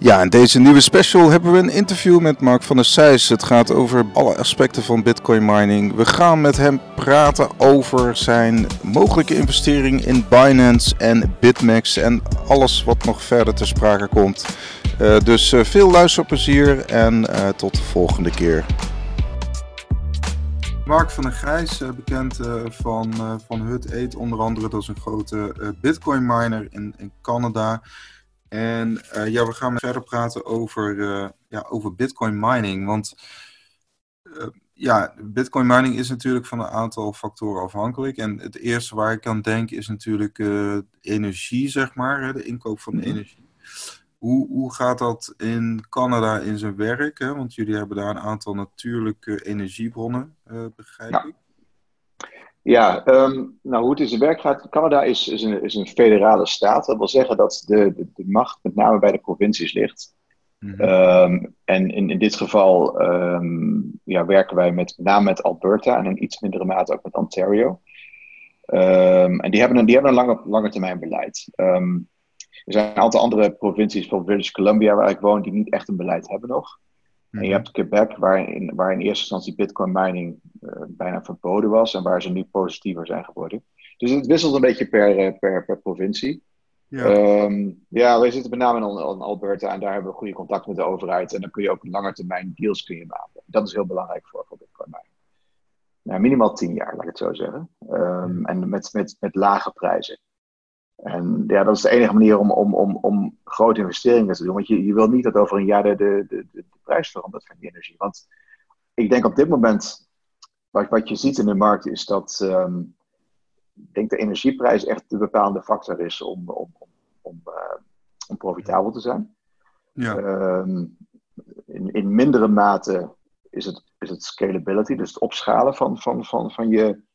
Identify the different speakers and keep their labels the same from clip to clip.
Speaker 1: Ja, in deze nieuwe special hebben we een interview met Mark van der Sijs. Het gaat over alle aspecten van Bitcoin mining. We gaan met hem praten over zijn mogelijke investering in Binance en Bitmax en alles wat nog verder ter sprake komt. Uh, dus uh, veel luisterplezier en uh, tot de volgende keer. Mark van der Grijs, bekend van, van Hut 8 onder andere. Dat is een grote Bitcoin miner in, in Canada. En uh, ja, we gaan verder praten over, uh, ja, over Bitcoin mining. Want uh, ja, Bitcoin mining is natuurlijk van een aantal factoren afhankelijk. En het eerste waar ik aan denk is natuurlijk energie, zeg maar, hè, de inkoop van de mhm. energie. Hoe, hoe gaat dat in Canada in zijn werk? Hè? Want jullie hebben daar een aantal natuurlijke energiebronnen, begrijp
Speaker 2: ik. Ja, um, nou hoe het in zijn werk gaat. Canada is, is, een, is een federale staat. Dat wil zeggen dat de, de, de macht met name bij de provincies ligt. Mm um, en in, in dit geval um, ja, werken wij met, met name met Alberta en in iets mindere mate ook met Ontario. en die hebben een, die hebben een lange, lange termijn beleid. er zijn een aantal andere provincies, zoals British Columbia, waar ik woon, die niet echt een beleid hebben nog. En je mhm. hebt Quebec, waar in, waar in eerste instantie bitcoin mining uh, bijna verboden was en waar ze nu positiever zijn geworden. Dus het wisselt een beetje per, uh, per, per provincie. Ja. Um, ja, wij zitten met name in, in, Alberta en daar hebben we goede contact met de overheid. En dan kun je ook lange termijn deals kun je maken. Dat is heel belangrijk voor, voor bitcoin mining. Nou, minimaal 10 jaar, laat ik het zo zeggen. Um, en met, met, met lage prijzen. En ja, dat is de enige manier om, om, om, om grote investeringen te doen. Want je, je wil niet dat over een jaar de, de, de prijs verandert van die energie. Want ik denk op dit moment, wat, wat je ziet in de markt, is dat um, ik denk de energieprijs echt de bepaalde factor is om, om, om, om, uh, om profitabel te zijn. Ja. Um, in, in mindere mate is het, is het scalability, dus het opschalen van, van, van, van je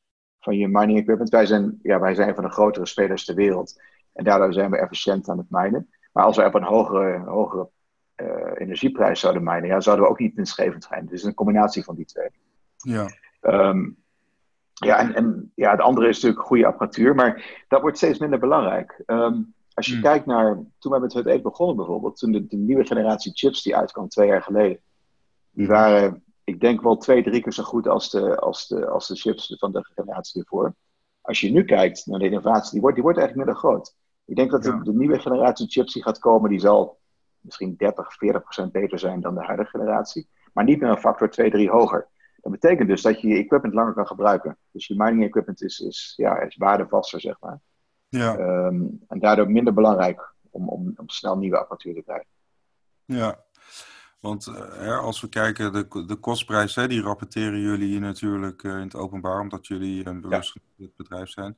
Speaker 2: van je mining equipment. Wij zijn, ja, wij zijn van de grotere spelers ter wereld. En daardoor zijn we efficiënt aan het minen. Maar als we op een hogere, hogere energieprijs zouden minen, ja, zouden we ook niet winstgevend zijn. Dus een combinatie van die twee.
Speaker 1: Ja.
Speaker 2: Um, ja, en, en ja, het andere is natuurlijk goede apparatuur, maar dat wordt steeds minder belangrijk. Um, als je hmm. kijkt naar, toen wij met het Eet begonnen bijvoorbeeld, toen de, de, nieuwe generatie chips die uitkwam twee jaar geleden, die waren ik denk wel twee, drie keer zo goed als de, als de, als de chips van de generatie ervoor. Als je nu kijkt naar de innovatie, die wordt, die wordt eigenlijk minder groot. Ik denk dat de, de, nieuwe generatie chips die gaat komen, die zal misschien 30, 40 procent beter zijn dan de huidige generatie. Maar niet meer een factor 2, 3 hoger. Dat betekent dus dat je je equipment langer kan gebruiken. Dus je mining equipment is, is, ja, is waardevaster, zeg maar.
Speaker 1: Ja.
Speaker 2: Um, en daardoor minder belangrijk om, om, om snel nieuwe apparatuur te krijgen.
Speaker 1: Ja, want uh, als we kijken, de, de kostprijs, hè, die rapporteren jullie natuurlijk uh, in het openbaar, omdat jullie een bewust ja. bedrijf zijn.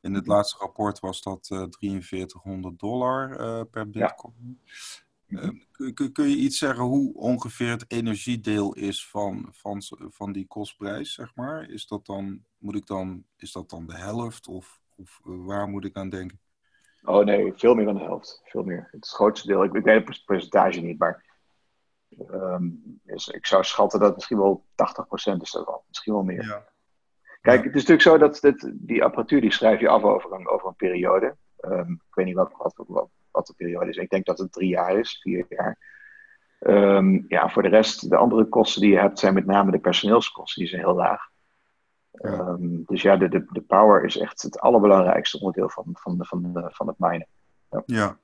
Speaker 1: In het mhm. laatste rapport was dat uh, 4300 dollar per bitcoin. Ja. Mhm. Kun, kun, je iets zeggen hoe ongeveer het energiedeel is van, van, van die kostprijs, zeg maar? Is dat dan, moet ik dan, is dat dan de helft of, of waar moet ik aan denken?
Speaker 2: Oh nee, veel meer dan de helft. Veel meer. Het, grootste deel, ik, ik weet het percentage niet, maar Um, dus ik zou schatten dat misschien wel 80% is dat wel, misschien wel meer. Ja. Kijk, het is natuurlijk zo dat dit, die apparatuur die schrijf je af over een, over een periode. Um, ik weet niet wat, wat, wat, wat, de periode is. Ik denk dat het drie jaar is, vier jaar. Um, ja, voor de rest, de andere kosten die je hebt zijn met name de personeelskosten, die zijn heel laag. Ja. dus ja, de, de, de power is echt het allerbelangrijkste onderdeel van, van, van, de, van het minen.
Speaker 1: Ja. ja.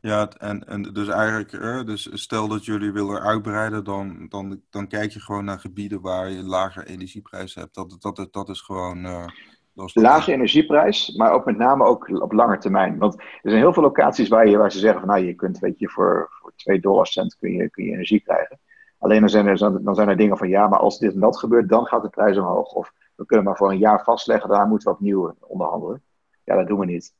Speaker 1: Ja, en, en dus eigenlijk, eh, dus stel dat jullie willen uitbreiden, dan, dan, dan kijk je gewoon naar gebieden waar je een lage energieprijs hebt. Dat, dat, dat is gewoon. Uh,
Speaker 2: lage energieprijs, maar ook met name ook op lange termijn. Want er zijn heel veel locaties waar, je, waar ze zeggen van nou, je kunt, weet je, voor, voor 2 dollar cent kun je, kun je energie krijgen. Alleen dan zijn, er, dan zijn er dingen van ja, maar als dit en dat gebeurt, dan gaat de prijs omhoog. Of we kunnen maar voor een jaar vastleggen, daar moeten we opnieuw onderhandelen. Ja, dat doen we niet.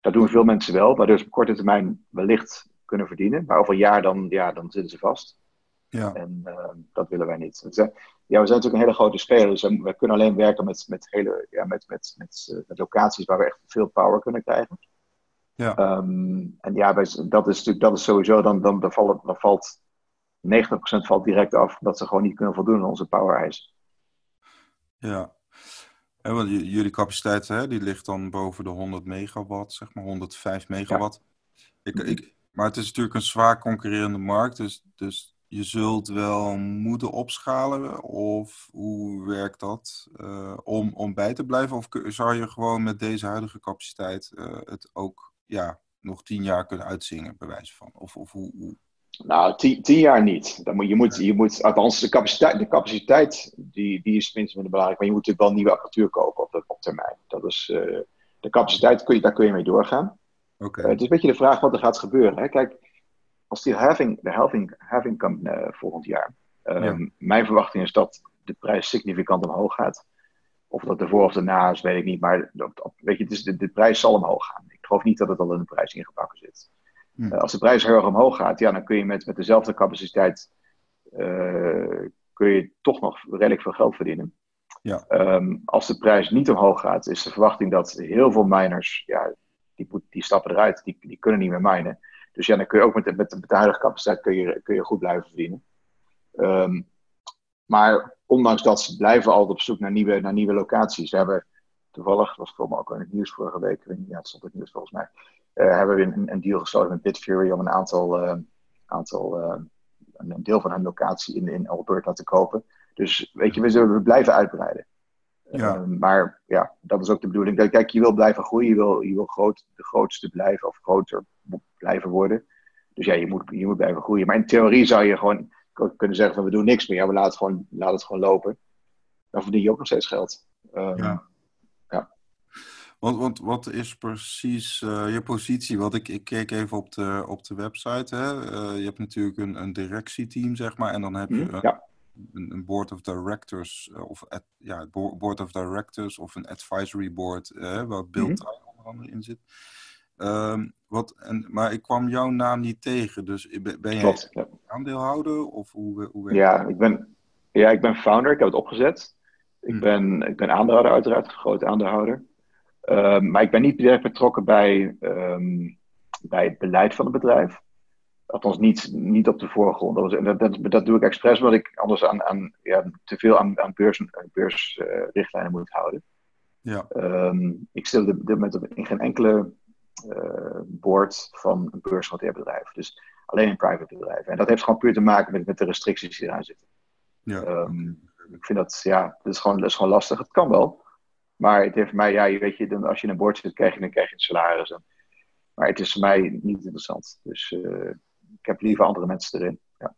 Speaker 2: Dat doen veel mensen wel, waardoor ze op korte termijn wellicht kunnen verdienen. Maar over een jaar dan, ja, dan zitten ze vast.
Speaker 1: Ja.
Speaker 2: En uh, dat willen wij niet. Ja, we zijn natuurlijk een hele grote speler. Dus we kunnen alleen werken met, met, hele, ja, met, met, met, met locaties waar we echt veel power kunnen krijgen.
Speaker 1: Ja.
Speaker 2: Um, en ja, wij, dat is natuurlijk dat is sowieso, dan, dan, dan, valt, dan valt 90% valt direct af dat ze gewoon niet kunnen voldoen aan onze power eisen.
Speaker 1: Ja, en want jullie capaciteit hè, die ligt dan boven de 100 megawatt, zeg maar 105 megawatt. Ik, ik, Maar het is natuurlijk een zwaar concurrerende markt, dus, dus je zult wel moeten opschalen. Of hoe werkt dat uh, om, om bij te blijven? Of zou je gewoon met deze huidige capaciteit uh, het ook ja, nog tien jaar kunnen uitzingen, bij wijze van? Of, of hoe, hoe...
Speaker 2: Nou, tien, tien, jaar niet. Dan moet, je, moet, je moet, althans, de capaciteit, de capaciteit die, die is minstens minder belangrijk. Maar je moet natuurlijk wel nieuwe apparatuur kopen op, de, op termijn. Dat is, uh, de capaciteit, kun je, daar kun je mee doorgaan.
Speaker 1: Okay.
Speaker 2: het is een beetje de vraag wat er gaat gebeuren. Hè? Kijk, als die halving, de halving, halving komt uh, volgend jaar. Um, Mijn verwachting is dat de prijs significant omhoog gaat. Of dat ervoor of daarna is, weet ik niet. Maar dat, weet je, de, de, prijs zal omhoog gaan. Ik geloof niet dat het al in de prijs ingebakken zit. Hm. Uh, als de prijs heel erg omhoog gaat, ja, dan kun je met, met dezelfde capaciteit uh, kun je toch nog redelijk veel geld verdienen.
Speaker 1: Ja.
Speaker 2: Um, als de prijs niet omhoog gaat, is de verwachting dat heel veel miners, ja, die, die stappen eruit, die, die kunnen niet meer minen. Dus ja, dan kun je ook met de, met de, met capaciteit kun je, kun je goed blijven verdienen. Um, maar ondanks dat, ze blijven altijd op zoek naar nieuwe, naar nieuwe locaties. We hebben toevallig, was het ook in het nieuws vorige week, ja, het stond in het nieuws volgens mij, uh, hebben we een, een, deal gesloten met Bitfury om een aantal, uh, aantal uh, een deel van hun locatie in, in Alberta te kopen. Dus weet je, we, we blijven uitbreiden.
Speaker 1: Ja.
Speaker 2: Uh, maar ja, dat is ook de bedoeling. Kijk, je wil blijven groeien, je wil, je wil groot, de grootste blijven of groter blijven worden. Dus ja, je moet, je moet blijven groeien. Maar in theorie zou je gewoon kunnen zeggen van we doen niks meer. Ja, we laten het gewoon, laten het gewoon lopen. Dan verdien je ook nog steeds geld. Um,
Speaker 1: ja.
Speaker 2: ja.
Speaker 1: Want, want wat is precies uh, je positie? Want ik, ik keek even op de, op de website. Hè? Uh, je hebt natuurlijk een, een directieteam, zeg maar. En dan heb je
Speaker 2: mm, ja
Speaker 1: een, een, board of directors, uh, of ad, ja, board of directors of een advisory board, uh, waar Bill mm -hmm. onder andere in zit. Um, wat, en, maar ik kwam jouw naam niet tegen, dus ben
Speaker 2: ja.
Speaker 1: aandeelhouder of hoe, hoe
Speaker 2: ja, ik ben, ja, ik ben founder, ik heb het opgezet. Ik,
Speaker 1: Hmm.
Speaker 2: ben, ik ben aandeelhouder uiteraard, een grote aandeelhouder. Um, maar ik ben niet direct betrokken bij, um, bij het beleid van het bedrijf. Althans, niet, niet op de voorgrond. Dat, was, dat, dat, dat, doe ik expres, omdat ik anders aan, aan, ja, te veel aan, aan beursrichtlijnen beurs, uh, moet houden.
Speaker 1: Ja.
Speaker 2: Um, ik stel de, de, met in geen enkele uh, board van een beursgenoteerd bedrijf. Dus alleen een private bedrijf. En dat heeft gewoon puur te maken met, met de restricties die eraan zitten.
Speaker 1: Ja.
Speaker 2: ik vind dat, ja, dat is, gewoon, dat is gewoon lastig. Het kan wel. Maar het heeft voor mij, ja, weet je, dan, als je in een board zit, krijg je, dan krijg je een salaris. En, maar het is voor mij niet interessant. Dus uh, ik heb liever andere mensen erin. Ja.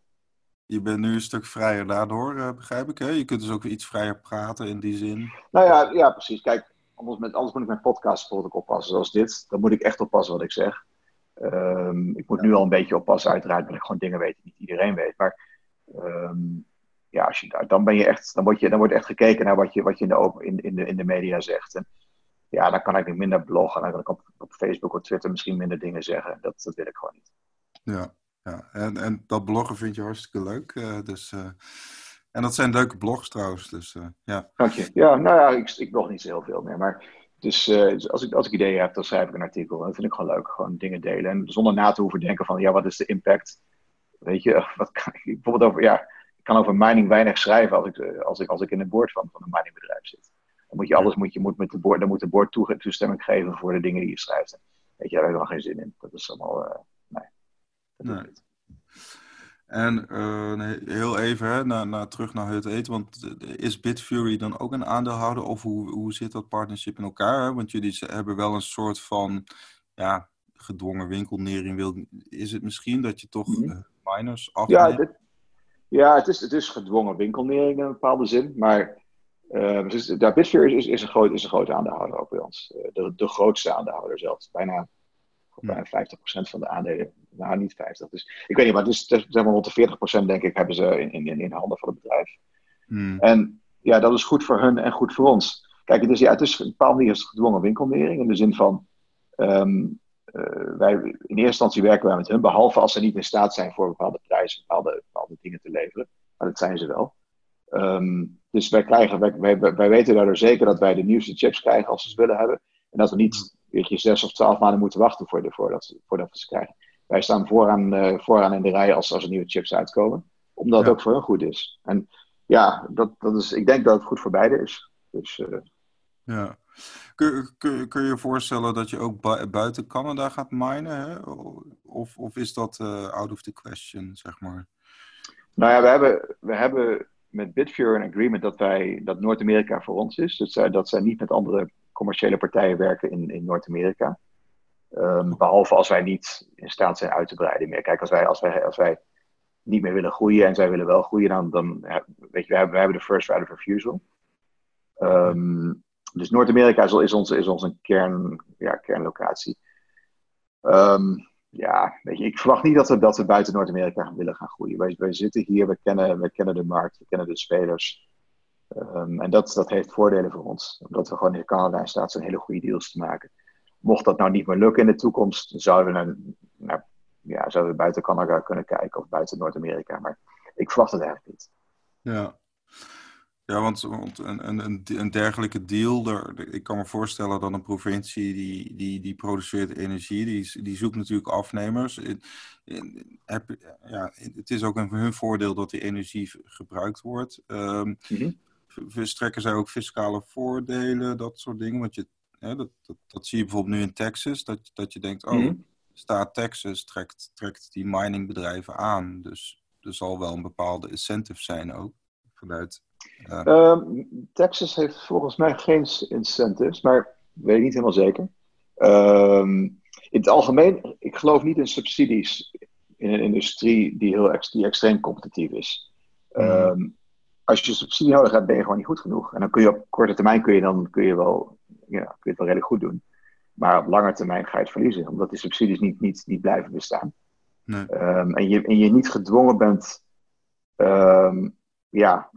Speaker 1: Je bent nu een stuk vrijer daardoor, uh, begrijp ik. Hè? Je kunt dus ook iets vrijer praten in die zin.
Speaker 2: Nou ja, ja precies. Kijk, anders, met, anders moet ik mijn podcast bijvoorbeeld ook oppassen. Zoals dit. Dan moet ik echt oppassen wat ik zeg. Um, ik moet ja. nu al een beetje oppassen, uiteraard, dat ik gewoon dingen weet die niet iedereen weet. Maar um, ja, als je, dan ben je echt, dan wordt, je, dan wordt echt gekeken naar wat je, wat je in, de, open, in, in, de, in de media zegt. En ja, dan kan ik minder bloggen. Dan kan ik op, op Facebook of Twitter misschien minder dingen zeggen. Dat, dat wil ik gewoon niet.
Speaker 1: Ja, ja. En, en dat bloggen vind je hartstikke leuk. Uh, dus, uh, en dat zijn leuke blogs trouwens. Dus, uh, ja.
Speaker 2: Dank je. Ja, nou ja, ik, ik blog niet zo heel veel meer. Maar dus, dus als, ik, als ik ideeën heb, dan schrijf ik een artikel. En dat vind ik gewoon leuk. Gewoon dingen delen. En zonder na te hoeven denken van, ja, wat is de impact? Weet je, wat kan ik bijvoorbeeld over, ja, ik kan over mining weinig schrijven als ik, als ik, als ik in een board van, van een miningbedrijf zit. Dan moet je alles, moet je, moet met de board, dan moet de board toe, toestemming geven voor de dingen die je schrijft. Weet je, daar heb ik wel geen zin in. Dat is allemaal, nee.
Speaker 1: En uh, heel even hè, terug naar het eten, want is Bitfury dan ook een aandeelhouder of hoe, hoe zit dat partnership in elkaar? Hè? Want jullie hebben wel een soort van ja, gedwongen winkelnering. Wil, is het misschien dat je toch uh, miners afneemt?
Speaker 2: Ja, dit, ja het, is, het is gedwongen winkelnering in een bepaalde zin, maar uh, dus, ja, Bitfury is, is, een groot, is een grote aandeelhouder ook bij ons. de, de grootste aandeelhouder zelfs, bijna, bijna 50% van de aandelen nou niet 50. Dus ik weet niet, maar het is zeg maar rond de 40% denk ik hebben ze in, in, in handen van het bedrijf.
Speaker 1: Hmm.
Speaker 2: En ja, dat is goed voor hun en goed voor ons. Kijk, het is, ja, het is een bepaalde manier gedwongen winkelnering. In de zin van, um, uh, wij, in eerste instantie werken wij met hun, behalve als ze niet in staat zijn voor bepaalde prijzen, bepaalde, bepaalde dingen te leveren. Maar dat zijn ze wel. Um, dus wij, krijgen, wij, wij, wij weten daardoor zeker dat wij de nieuwste chips krijgen als ze ze willen hebben. En dat we niet je, zes of twaalf maanden moeten wachten voor de, voordat, voordat we ze krijgen. Wij staan vooraan, uh, vooraan in de rij als, als er nieuwe chips uitkomen. Omdat het ja. ook voor hun goed is. En ja, dat, dat is, ik denk dat het goed voor beide is. Dus, uh...
Speaker 1: Ja, Kun, kun, kun je je voorstellen dat je ook buiten Canada gaat minen? Hè? Of, of is dat uh, out of the question, zeg maar?
Speaker 2: Nou ja, we hebben, we hebben met Bitfury een agreement dat, wij, dat Noord-Amerika voor ons is. Dus dat zij niet met andere commerciële partijen werken in, in Noord-Amerika. Um, behalve als wij niet in staat zijn uit te breiden meer. Kijk, als wij, als wij, als wij niet meer willen groeien en zij willen wel groeien, dan, dan weet je, we hebben, we hebben de first right of refusal. Um, dus Noord-Amerika is, is, ons, is onze kern, ja, kernlocatie. Um, ja, weet je, ik verwacht niet dat we, dat we buiten Noord-Amerika willen gaan groeien. Wij, wij zitten hier, we kennen, we kennen de markt, we kennen de spelers. Um, en dat, dat heeft voordelen voor ons, omdat we gewoon in Canada in staat zijn hele goede deals te maken. Mocht dat nou niet meer lukken in de toekomst, zouden we, naar, naar, ja, zouden we buiten Canada kunnen kijken of buiten Noord-Amerika. Maar ik verwacht het eigenlijk niet.
Speaker 1: Ja, ja, want, want een, een, een dergelijke deal, er, ik kan me voorstellen dat een provincie die, die, die produceert energie, die, die zoekt natuurlijk afnemers. heb, ja, het is ook een hun voordeel dat die energie gebruikt wordt. Um, mm Verstrekken zij ook fiscale voordelen, dat soort dingen? Want je, hè, dat, dat, dat, zie je bijvoorbeeld nu in Texas, dat, dat je denkt, oh, mm staat Texas trekt, trekt die miningbedrijven aan. Dus er zal wel een bepaalde incentive zijn ook vanuit
Speaker 2: Ehm, Texas heeft volgens mij geen incentives, maar weet ik niet helemaal zeker. Ehm, in het algemeen, ik geloof niet in subsidies in een industrie die, heel ex die extreem competitief is. Hmm. Ehm, als je subsidie nodig hebt, ben je gewoon niet goed genoeg. En dan kun je op korte termijn kun je, dan, kun je, wel, ja, kun je het wel redelijk goed doen. Maar op lange termijn ga je het verliezen, omdat die subsidies niet, niet, niet blijven bestaan. Nee. en, je, en je niet gedwongen bent ja,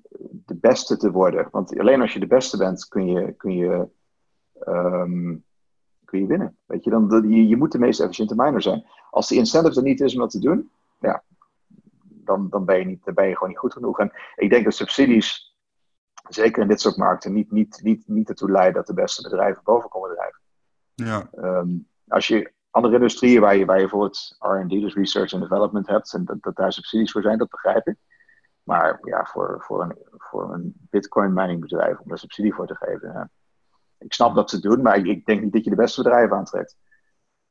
Speaker 2: de beste te worden. Want alleen als je de beste bent, kun je, kun je, um, kun je winnen. Weet je, dan, je, je moet de meest efficiënte miner zijn. Als de incentive er niet is om dat te doen, ja, dan, dan, ben je niet, dan ben je gewoon niet goed genoeg. En ik denk dat subsidies, zeker in dit soort markten, niet, niet, niet, niet ertoe leiden dat de beste bedrijven boven komen drijven. Ja. Um, als je andere industrieën waar je, waar je bijvoorbeeld R&D, dus research and development hebt, en dat, dat daar subsidies voor zijn, dat begrijp ik. Maar ja, voor, voor, een, voor een bitcoin mining bedrijf om daar subsidie voor te geven. Ja. Ik snap dat ze doen, maar ik, ik, denk niet dat je de beste bedrijven aantrekt.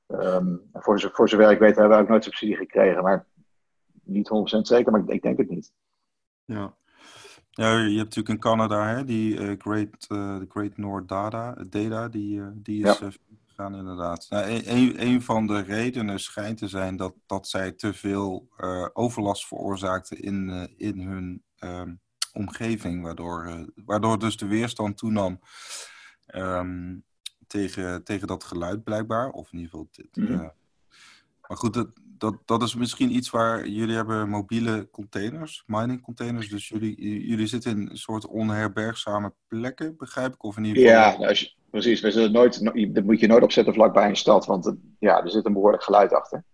Speaker 2: Um, voor, voor zover ik weet hebben we ook nooit subsidie gekregen, maar niet 100% zeker, maar ik, denk het niet.
Speaker 1: Ja. Ja, je hebt natuurlijk in Canada hè, die uh, Great, uh, Great North Data, Data die, uh, die is ja gaan, inderdaad. Nou, een, een van de redenen schijnt te zijn dat, dat zij te veel overlast veroorzaakten in, in hun uh, omgeving, waardoor, waardoor dus de weerstand toenam um, tegen, tegen dat geluid blijkbaar. Of in ieder geval. Dit, mm -hmm. maar goed, dat, dat, dat is misschien iets waar jullie hebben mobiele containers, mining containers. Dus jullie, jullie zitten in een soort onherbergzame plekken, begrijp ik? Of in ieder
Speaker 2: geval... Ja, nou, als je, precies. We zullen nooit, dat moet je nooit opzetten vlakbij een stad, want ja, er zit een behoorlijk geluid achter.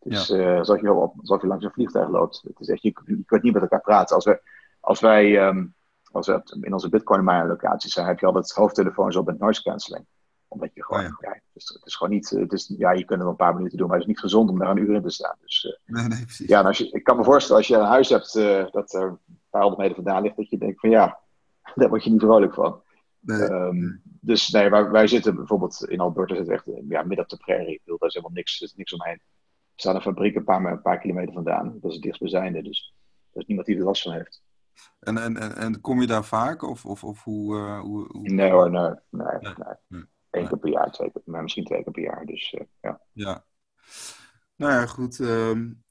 Speaker 2: Dus ja. uh, alsof, je op, alsof je langs een vliegtuig loopt. Het is echt, je, je kunt niet met elkaar praten. Als, we, als wij um, als we in onze Bitcoin miner locaties zijn, heb je altijd hoofdtelefoons op met noise cancelling omdat je gewoon, oh ja. ja het, is, het, is, gewoon niet, het is, ja, je kunt het een paar minuten doen, maar het is niet gezond om daar een uur in te staan. Dus, uh, nee, nee, precies. Ja, als je, ik kan me voorstellen als je een huis hebt uh, dat er een paar honderd meter vandaan ligt, dat je denkt van ja, daar word je niet vrolijk van. Nee. Um, dus nee, wij, wij, zitten bijvoorbeeld in Alberta, zitten echt ja, midden op de prairie. Ik bedoel, daar is helemaal niks, is niks omheen. Er staat een fabriek een paar, een paar kilometer vandaan. Dat is het dichtstbijzijnde, dus er is niemand die er last van heeft.
Speaker 1: En, en, en, en kom je daar vaak? Of, of, of hoe, uh, hoe, hoe,
Speaker 2: Nee hoor, nee. nee, nee. nee. Eén keer per jaar, twee keer, maar misschien twee keer per jaar. Dus uh, ja.
Speaker 1: Ja. Nou ja, goed. Um,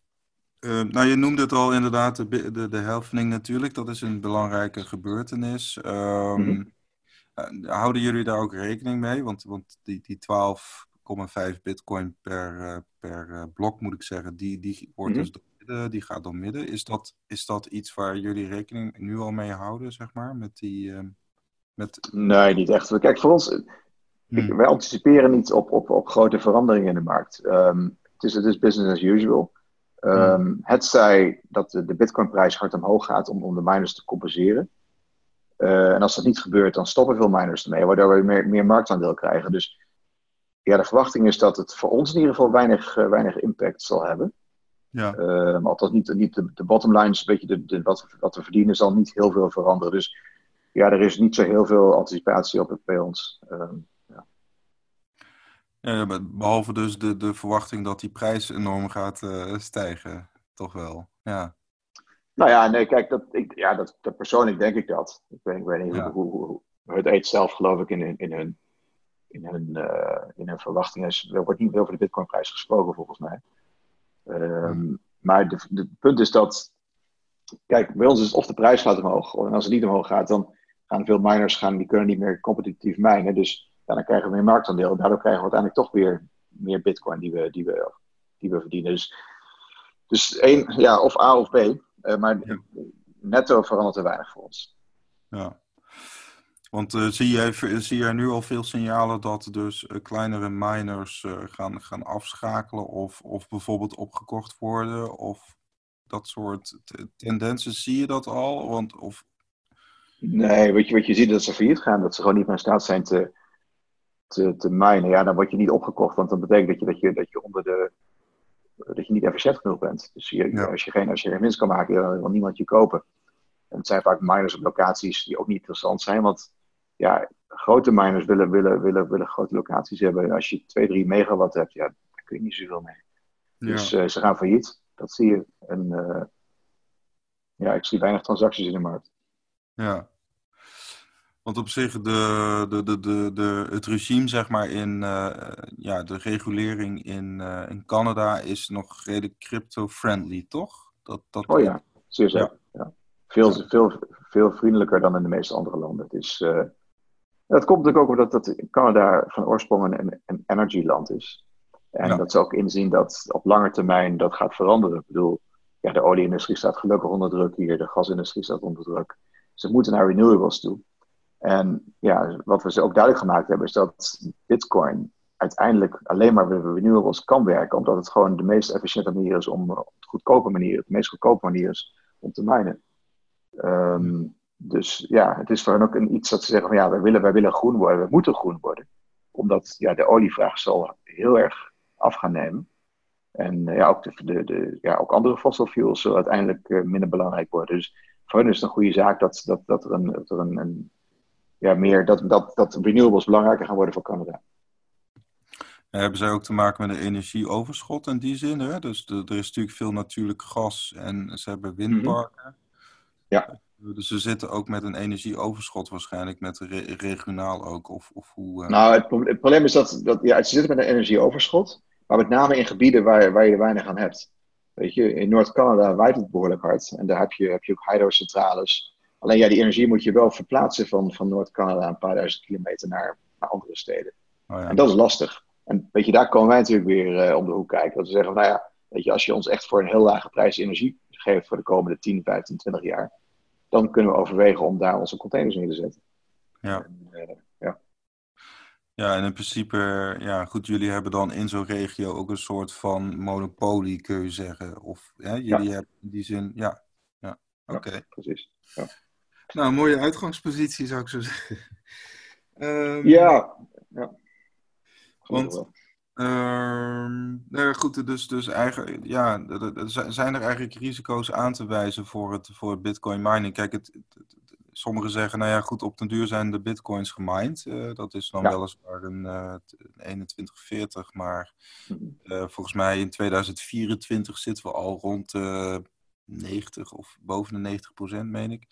Speaker 1: uh, nou, je noemde het al inderdaad, de, de, de helfening natuurlijk. Dat is een belangrijke gebeurtenis. Um, mm -hmm. uh, houden jullie daar ook rekening mee? Want, want die, die 12,5 bitcoin per, per blok, moet ik zeggen, die, die wordt mm -hmm. dus midden, die gaat door midden. Is dat, is dat iets waar jullie rekening nu al mee houden, zeg maar? Met die, met...
Speaker 2: Nee, niet echt. Kijk, voor ons, Hmm. wij anticiperen niet op, op, op grote veranderingen in de markt. Um, het, is, het is business as usual. Um, hmm. Het zij dat de, de Bitcoin-prijs hard omhoog gaat om, om de miners te compenseren. Uh, en als dat niet gebeurt, dan stoppen veel miners ermee, waardoor we meer, meer marktaandeel krijgen. Dus ja, de verwachting is dat het voor ons in ieder geval weinig, uh, weinig impact zal hebben. Ja. Uh, althans, niet, niet de, de bottom line is een beetje de, de, wat, we, wat we verdienen, zal niet heel veel veranderen. Dus ja, er is niet zo heel veel anticipatie op het bij ons. Ehm, ja.
Speaker 1: Ja, behalve dus de, de verwachting dat die prijs enorm gaat uh, stijgen, toch wel. Ja.
Speaker 2: Nou ja, nee, kijk, dat, ik, ja, dat, dat persoonlijk denk ik dat. Ik weet, ik weet niet hoe, hoe, hoe, het eet zelf, geloof ik, in, in, in hun, in hun, uh, in hun verwachtingen. Er wordt niet meer over de Bitcoinprijs gesproken, volgens mij. Um, maar het punt is dat, kijk, bij ons is het of de prijs gaat omhoog. En als het niet omhoog gaat, dan gaan veel miners gaan, die kunnen niet meer competitief minen. Dus ja, dan krijgen we meer marktaandeel. En daardoor krijgen we uiteindelijk toch weer meer bitcoin die we, die we, die we verdienen. Dus, dus één, ja, of A of B. Uh, maar netto verandert er weinig voor ons.
Speaker 1: Ja. Want uh, zie, jij, zie jij nu al veel signalen dat dus uh, kleinere miners gaan, gaan afschakelen of, of bijvoorbeeld opgekocht worden? Of dat soort tendensen, zie je dat al? Want, of...
Speaker 2: Nee, wat je, wat je ziet dat ze failliet gaan, dat ze gewoon niet meer in staat zijn te, te, te minen. Ja, dan word je niet opgekocht, want dat betekent dat je, dat je, dat je onder de dat je niet efficiënt genoeg bent. Dus je, als, je geen, als je geen winst kan maken, dan wil niemand je kopen. En het zijn vaak miners op locaties die ook niet interessant zijn, want ja, grote miners willen, willen, willen, willen grote locaties hebben. Als je 2, 3 megawatt hebt, ja, daar kun je niet zoveel mee. Dus uh, ze gaan failliet, dat zie je. En uh, ja, ik zie weinig transacties in de markt.
Speaker 1: Ja. Want op zich, de, de, de, de, de, het regime, zeg maar, in uh, ja, de regulering in, in Canada is nog redelijk crypto-friendly, toch?
Speaker 2: Dat, dat... Oh ja, zeer zeker. Ja. ja. Veel, veel, veel vriendelijker dan in de meeste andere landen. Het is, dat komt natuurlijk ook omdat dat Canada van oorsprong een, een energy-land is. En dat ze ook inzien dat op lange termijn dat gaat veranderen. Ik bedoel, ja, de olieindustrie staat gelukkig onder druk hier, de gasindustrie staat onder druk. Ze moeten naar renewables toe. En ja, wat we ze ook duidelijk gemaakt hebben, is dat Bitcoin uiteindelijk alleen maar met renewables kan werken, omdat het gewoon de meest efficiënte manier is om, op de goedkope manier, de meest goedkope manier is om te minen. Um, dus ja, het is voor hen ook een, iets dat ze zeggen van ja, wij willen, wij willen groen worden, we moeten groen worden. Omdat ja, de olievraag zal heel erg af gaan nemen. En uh, ja, ook, de, de, de, ja, ook andere fossil fuels zullen uiteindelijk uh, minder belangrijk worden. Dus voor hen is het een goede zaak dat, dat, dat er, een, dat er een, een ja, meer, dat, dat, dat renewables belangrijker gaan worden voor Canada.
Speaker 1: Hebben zij ook te maken met een energieoverschot in die zin? Hè? Dus de, er is natuurlijk veel natuurlijk gas en ze hebben windparken. Mm -hmm.
Speaker 2: Ja.
Speaker 1: Dus ze zitten ook met een energieoverschot waarschijnlijk, met re regionaal ook, of, of hoe...
Speaker 2: Uh... Nou, het, het, probleem is dat, dat ja, ze zitten met een energieoverschot, maar met name in gebieden waar, waar je er weinig aan hebt. Weet je, in Noord-Canada waait het behoorlijk hard en daar heb je, heb je ook hydrocentrales. Alleen ja, die energie moet je wel verplaatsen van, van Noord-Canada een paar duizend kilometer naar, naar andere steden. Oh ja. En dat is lastig. En weet je, daar komen wij natuurlijk weer uh, om de hoek kijken. Dat we zeggen, nou ja, weet je, als je ons echt voor een heel lage prijs energie geeft voor de komende 10, 15, 20 jaar, dan kunnen we overwegen om daar onze containers neer te zetten.
Speaker 1: Ja. En, uh, ja. Ja, en in principe, ja, goed, jullie hebben dan in zo'n regio ook een soort van monopolie, kun je zeggen. Of ja, jullie hebben in die zin, ja, ja, oké.
Speaker 2: Ja, precies. Ja.
Speaker 1: Nou, mooie uitgangspositie zou ik zo zeggen.
Speaker 2: Um, ja, ja.
Speaker 1: Want, Uh, nou goed, dus, dus eigenlijk, ja, zijn er eigenlijk risico's aan te wijzen voor het, voor het bitcoin mining? Kijk, het, het, sommigen zeggen, nou ja, goed, op den duur zijn de bitcoins gemined. Uh, dat is dan ja. weliswaar een uh, 2140, maar uh, volgens mij in 2024 zitten we al rond 90 of boven de 90 procent, meen ik.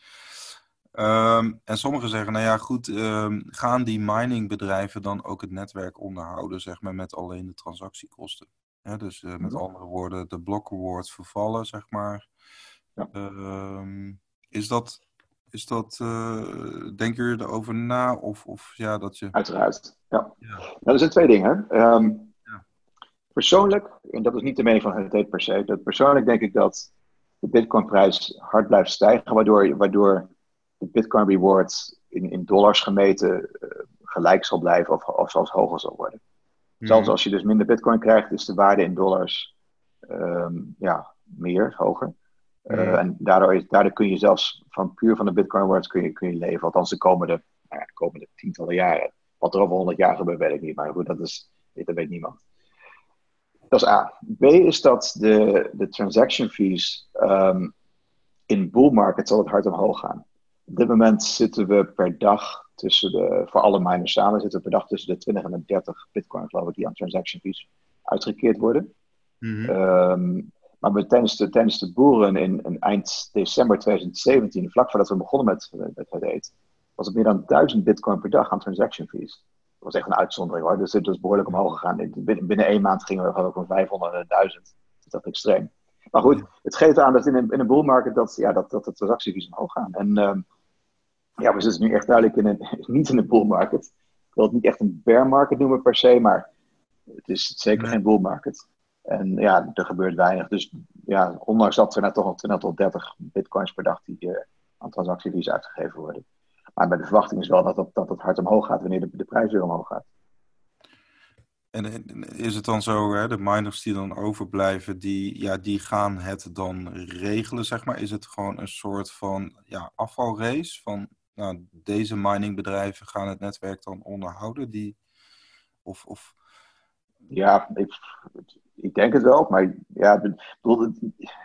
Speaker 1: Um, en sommigen zeggen, nou ja, goed, um, gaan die miningbedrijven dan ook het netwerk onderhouden, zeg maar, met alleen de transactiekosten? Ja, dus uh, met ja. andere woorden, de block rewards vervallen, zeg maar. Ja. Um, is dat, is dat uh, denk je erover na? Of, of ja, dat je...
Speaker 2: Uiteraard, ja. ja. Nou, er zijn twee dingen. ja. Persoonlijk, en dat is niet de mening van het per se, dat persoonlijk denk ik dat de bitcoinprijs hard blijft stijgen, waardoor, waardoor Bitcoin reward in, in dollars gemeten uh, gelijk zal blijven of, of zelfs hoger zal worden. Mm. Zelfs als je dus minder Bitcoin krijgt, is de waarde in dollars um, ja, meer, hoger. Mm. Uh, en daardoor, is, daardoor kun je zelfs van puur van de Bitcoin rewards kun je, kun je leven. Althans de komende, nou ja, de komende tientallen jaren. Wat er over 100 jaar gebeurt, weet ik niet. Maar goed, dat, is, dat weet niemand. Dat is A. B is dat de, de transaction fees um, in bull market zal het hard omhoog gaan. Op dit moment zitten we per dag tussen de, voor alle miners samen, zitten we per dag tussen de 20 en de 30 bitcoin, geloof ik, die aan transaction fees uitgekeerd worden. Mhm. Ehm, maar tijdens, de, tijdens de boeren in, in, eind december 2017, vlak voordat we begonnen met, met het was het meer dan 1000 bitcoin per dag aan transaction fees. Dat was echt een uitzondering hoor. Dus het is behoorlijk omhoog gegaan. Binnen, binnen één maand gingen we ook van 500 naar 1000. Dat is extreem. Maar goed, het geeft aan dat in een, in een bull market dat, ja, dat, dat de transactiefees omhoog gaan. En uh, ja, we zitten nu echt duidelijk in een, niet in een bull market. Ik wil het niet echt een bear market noemen per se, maar het is zeker geen bull market. En ja, er gebeurt weinig. Dus ja, ondanks dat er net toch nog 20 tot 30 bitcoins per dag die uh, aan transactiefees uitgegeven worden. Maar bij de verwachting is wel dat het, dat het hard omhoog gaat wanneer de, de prijs weer omhoog gaat.
Speaker 1: En is het dan zo, hè, de miners die dan overblijven, die, ja, die gaan het dan regelen, zeg maar? Is het gewoon een soort van ja, afvalrace? Van nou, deze miningbedrijven gaan het netwerk dan onderhouden? Die, of, of...
Speaker 2: Ja, ik, ik denk het wel. Maar ja, bedoel, het,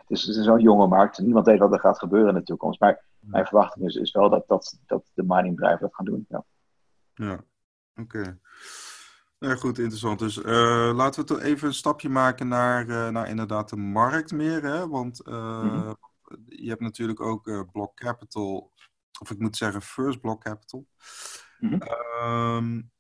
Speaker 2: is, het is zo'n jonge markt. Niemand weet wat er gaat gebeuren in de toekomst. Maar mijn verwachting is, is wel dat, dat, dat de miningbedrijven dat gaan doen. Ja,
Speaker 1: ja. oké. Ja, goed, interessant. Dus uh, laten we toch even een stapje maken naar, uh, naar inderdaad de markt meer. Hè? Want uh, mm-hmm. je hebt natuurlijk ook Block Capital, of ik moet zeggen First Block Capital. Mm-hmm. um,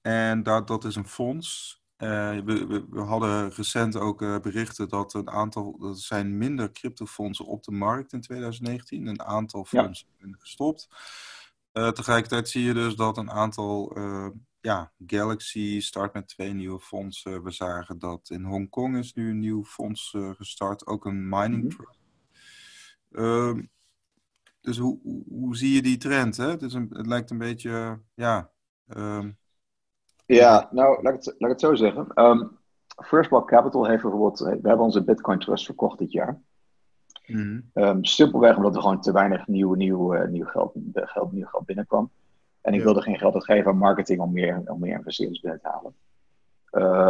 Speaker 1: en dat, dat is een fonds. We, we, we, hadden recent ook berichten dat een aantal, er zijn minder cryptofondsen op de markt in 2019. Een aantal fondsen ja. zijn gestopt. tegelijkertijd zie je dus dat een aantal ja, Galaxy start met twee nieuwe fondsen. We zagen dat in Hongkong is nu een nieuw fonds gestart, ook een mining mhm. trust. Dus hoe, hoe, zie je die trend? Hè? Het, is een, het lijkt een beetje, ja... Um...
Speaker 2: Ja, nou, laat ik het, laat ik het zo zeggen. Um, First Block Capital heeft bijvoorbeeld... We hebben onze Bitcoin Trust verkocht dit jaar. Mm simpelweg omdat er gewoon te weinig nieuw, nieuw, uh, nieuw, geld, geld, nieuw geld binnenkwam. En ik wilde geen geld uitgeven aan marketing om meer, om meer investeerders binnen te halen.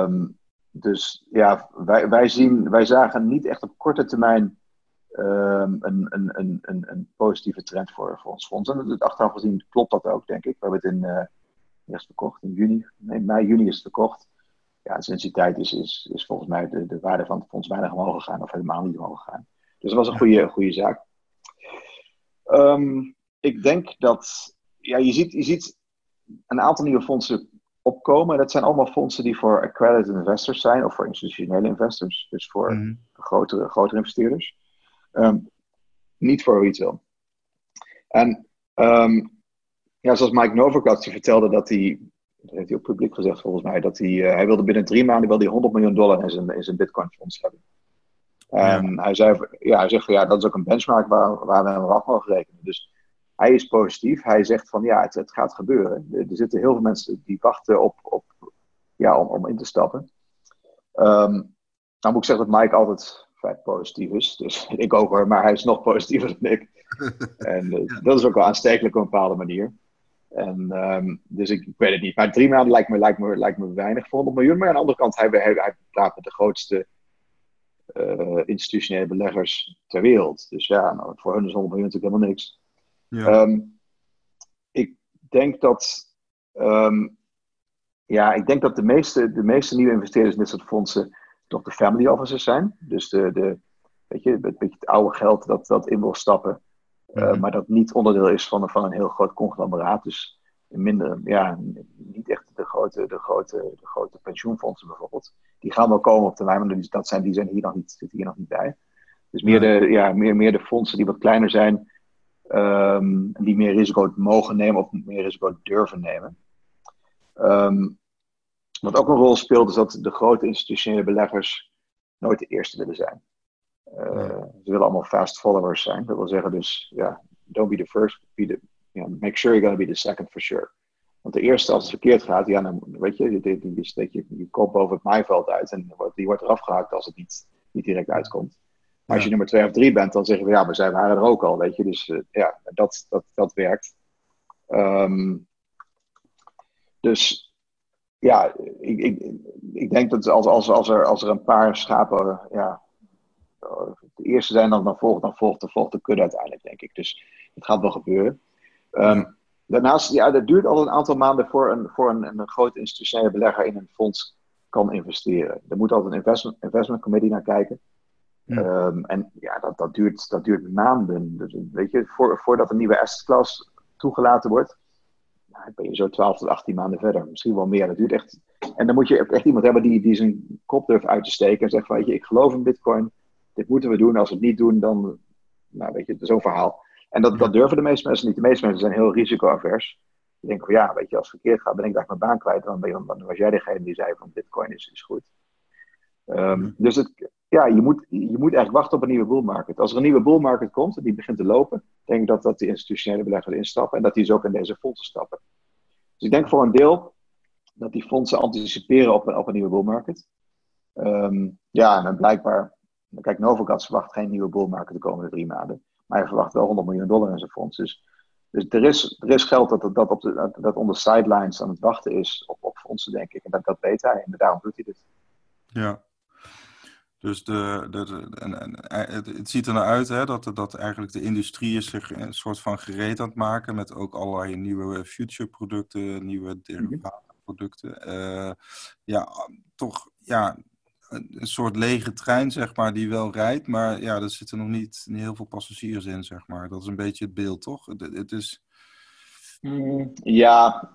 Speaker 2: Um, dus ja, wij, wij, zien, wij zagen niet echt op korte termijn um, een, een, een, een, een positieve trend voor, voor ons fonds. En het achteraf gezien klopt dat ook, denk ik. We hebben het in, uh, eerst verkocht in juni. Nee, mei, juni is het verkocht. Ja, sinds die tijd is, is, is volgens mij de, de waarde van het fonds weinig omhoog gegaan, of helemaal niet omhoog gegaan. Dus dat was een goede, goede zaak. Um, ik denk dat ja, je, ziet, je ziet een aantal nieuwe fondsen opkomen. Dat zijn allemaal fondsen die voor accredited investors zijn, of voor institutionele investors, dus voor mhm. grotere, grotere investeerders. Ehm, niet voor retail. En um, ja, zoals Mike Novak had, die vertelde dat hij, dat heeft hij ook publiek gezegd volgens mij, dat hij, uh, hij wilde binnen drie maanden wilde 100 miljoen dollar in zijn, in zijn Bitcoin fonds hebben. En hij, zei, ja, hij zegt van ja, dat is ook een benchmark waar, waar we hem af mogen rekenen. Dus hij is positief. Hij zegt van ja, het, het gaat gebeuren. Er, er, zitten heel veel mensen die wachten op, op, ja, om, om in te stappen. Um, nou moet ik zeggen dat Mike altijd vrij positief is. Dus ik ook hoor, maar hij is nog positiever dan ik. en uh, dat is ook wel aanstekelijk op een bepaalde manier. En, um, dus ik, ik, weet het niet. Maar drie maanden lijkt me, lijkt me, lijkt me weinig voor 100 miljoen. Maar aan de andere kant, hij, hij, hij praat met de grootste uh, institutionele beleggers ter wereld. Dus ja, nou, voor hun is 100 miljoen natuurlijk helemaal niks. Ja. Um, ik denk dat. Um, ja, ik denk dat de meeste, de meeste nieuwe investeerders in dit soort fondsen toch de family offices zijn. Dus de, de, weet je, het, beetje het oude geld dat, dat in wil stappen. Uh, maar dat niet onderdeel is van, van een heel groot conglomeraat. Dus minder, ja, niet echt de grote, de, grote, de grote pensioenfondsen bijvoorbeeld. Die gaan wel komen op termijn, maar dat zijn, die zijn hier nog niet, zitten hier nog niet bij. Dus meer, de, ja, meer, meer de fondsen die wat kleiner zijn, um, die meer risico mogen nemen of meer risico durven nemen. Um, wat ook een rol speelt, is dat de grote institutionele beleggers nooit de eerste willen zijn. Uh, Ze willen allemaal fast followers zijn. Dat wil zeggen dus, ja, don't be the first, be the, you know, make sure you're going to be the second for sure. Want de eerste, als het verkeerd gaat, ja, dan weet je, je steekt je, je kop boven het maaiveld uit en die wordt eraf gehaakt als het niet, niet direct uitkomt. Maar als je nummer twee of drie bent, dan zeggen we ja, maar zij waren er ook al, weet je. Dus uh, ja, dat, dat, dat werkt. Um, dus ja, ik, ik, ik denk dat als, als, als, er, als er een paar schapen ja, de eerste zijn, dan, dan, volgt, dan volgt, de, volgt de kudde uiteindelijk, denk ik. Dus het gaat wel gebeuren. Ehm, daarnaast, ja, dat duurt al een aantal maanden voor een, voor een, een groot institutionele belegger in een fonds kan investeren. Er moet altijd een investment, investment committee naar kijken. Ehm, en ja, dat, dat, duurt, dat duurt maanden. Dus, weet je, voor, voordat een nieuwe asset class toegelaten wordt, nou, ben je zo 12 tot 18 maanden verder. Misschien wel meer. Dat duurt echt. En dan moet je echt iemand hebben die, die zijn kop durft uit te steken en zegt van, weet je, ik geloof in Bitcoin. Dit moeten we doen. Als we het niet doen, dan, nou weet je, zo'n verhaal. En dat, dat durven de meeste mensen niet. De meeste mensen zijn heel risicoavers. Die denken van, ja, weet je, als het verkeerd gaat, ben ik daar mijn baan kwijt. Dan, ben je, dan was jij degene die zei van, Bitcoin is, is goed. Ehm, dus het, ja, je moet, je moet eigenlijk wachten op een nieuwe bull market. Als er een nieuwe bull market komt en die begint te lopen, denk ik dat, dat de institutionele beleggers instappen en dat die dus ook in deze fondsen stappen. Dus ik denk voor een deel dat die fondsen anticiperen op, op een nieuwe bull market. Ehm, ja, en blijkbaar, kijk, Novocat verwacht geen nieuwe bull market de komende drie maanden. Maar hij verwacht wel 100 miljoen dollar in zijn fonds. Dus, dus er, is, er is geld dat, dat, op de, dat, dat on sidelines aan het wachten is op, op fondsen, denk ik. En dat, dat weet hij en daarom doet hij dit.
Speaker 1: Ja, dus de, de, en, en, eh, het, het, ziet er naar uit hè, dat, dat eigenlijk de industrie is zich een soort van gereed aan het maken met ook allerlei nieuwe future producten, nieuwe mhm. producten. Uh, ja, toch ja, een, soort lege trein, zeg maar, die wel rijdt, maar ja, er zitten nog niet, niet heel veel passagiers in, zeg maar. Dat is een beetje het beeld, toch? Het, het is...
Speaker 2: Mm, ja,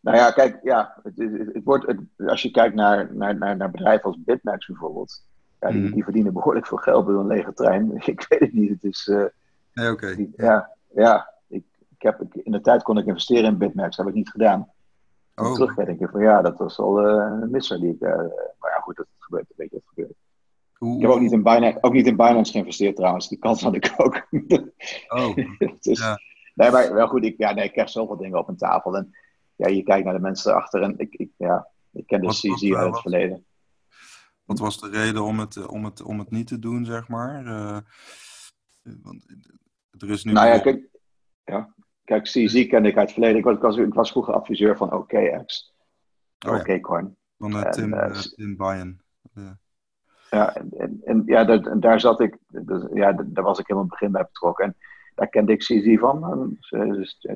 Speaker 2: nou ja, kijk, ja, het, het, wordt, als je kijkt naar, naar, naar, naar bedrijven als Bitmax bijvoorbeeld, ja, die, mhm. die, verdienen behoorlijk veel geld door een lege trein. Ik weet het niet. Het is. Uh,
Speaker 1: nee, oké.
Speaker 2: Ja, ja ik, ik heb, in de tijd kon ik investeren in Bitmax, dat heb ik niet gedaan. Oh. Terug ik van ja, dat was al uh, een misser die ik. Uh, maar ja, goed, dat gebeurt een beetje. Dat gebeurt. Ik heb ook niet, in Binance, ook niet in Binance geïnvesteerd trouwens. Die kans had ik ook.
Speaker 1: oh,
Speaker 2: dus, ja. Nee, maar wel goed. Ik, ja, nee, ik krijg zoveel dingen op een tafel. En ja, je kijkt naar de mensen erachter. En ik, ik, ja, ik ken de CZ uit het verleden.
Speaker 1: Wat was de reden om het, eh, om het, om het niet te doen, zeg maar? Uh, want er is nu...
Speaker 2: Nou ja, kijk, ja. kijk CZ kende ik uit het verleden. Ik was, ik was, vroeger adviseur van OKX. Oh, OKCoin.
Speaker 1: Van uh, Tim, en, uh, Tim Bayen.
Speaker 2: Ja. Ja, en, en, ja, daar, daar zat ik, dus, ja, daar was ik helemaal het begin bij betrokken. En daar kende ik CZ van. En, dus,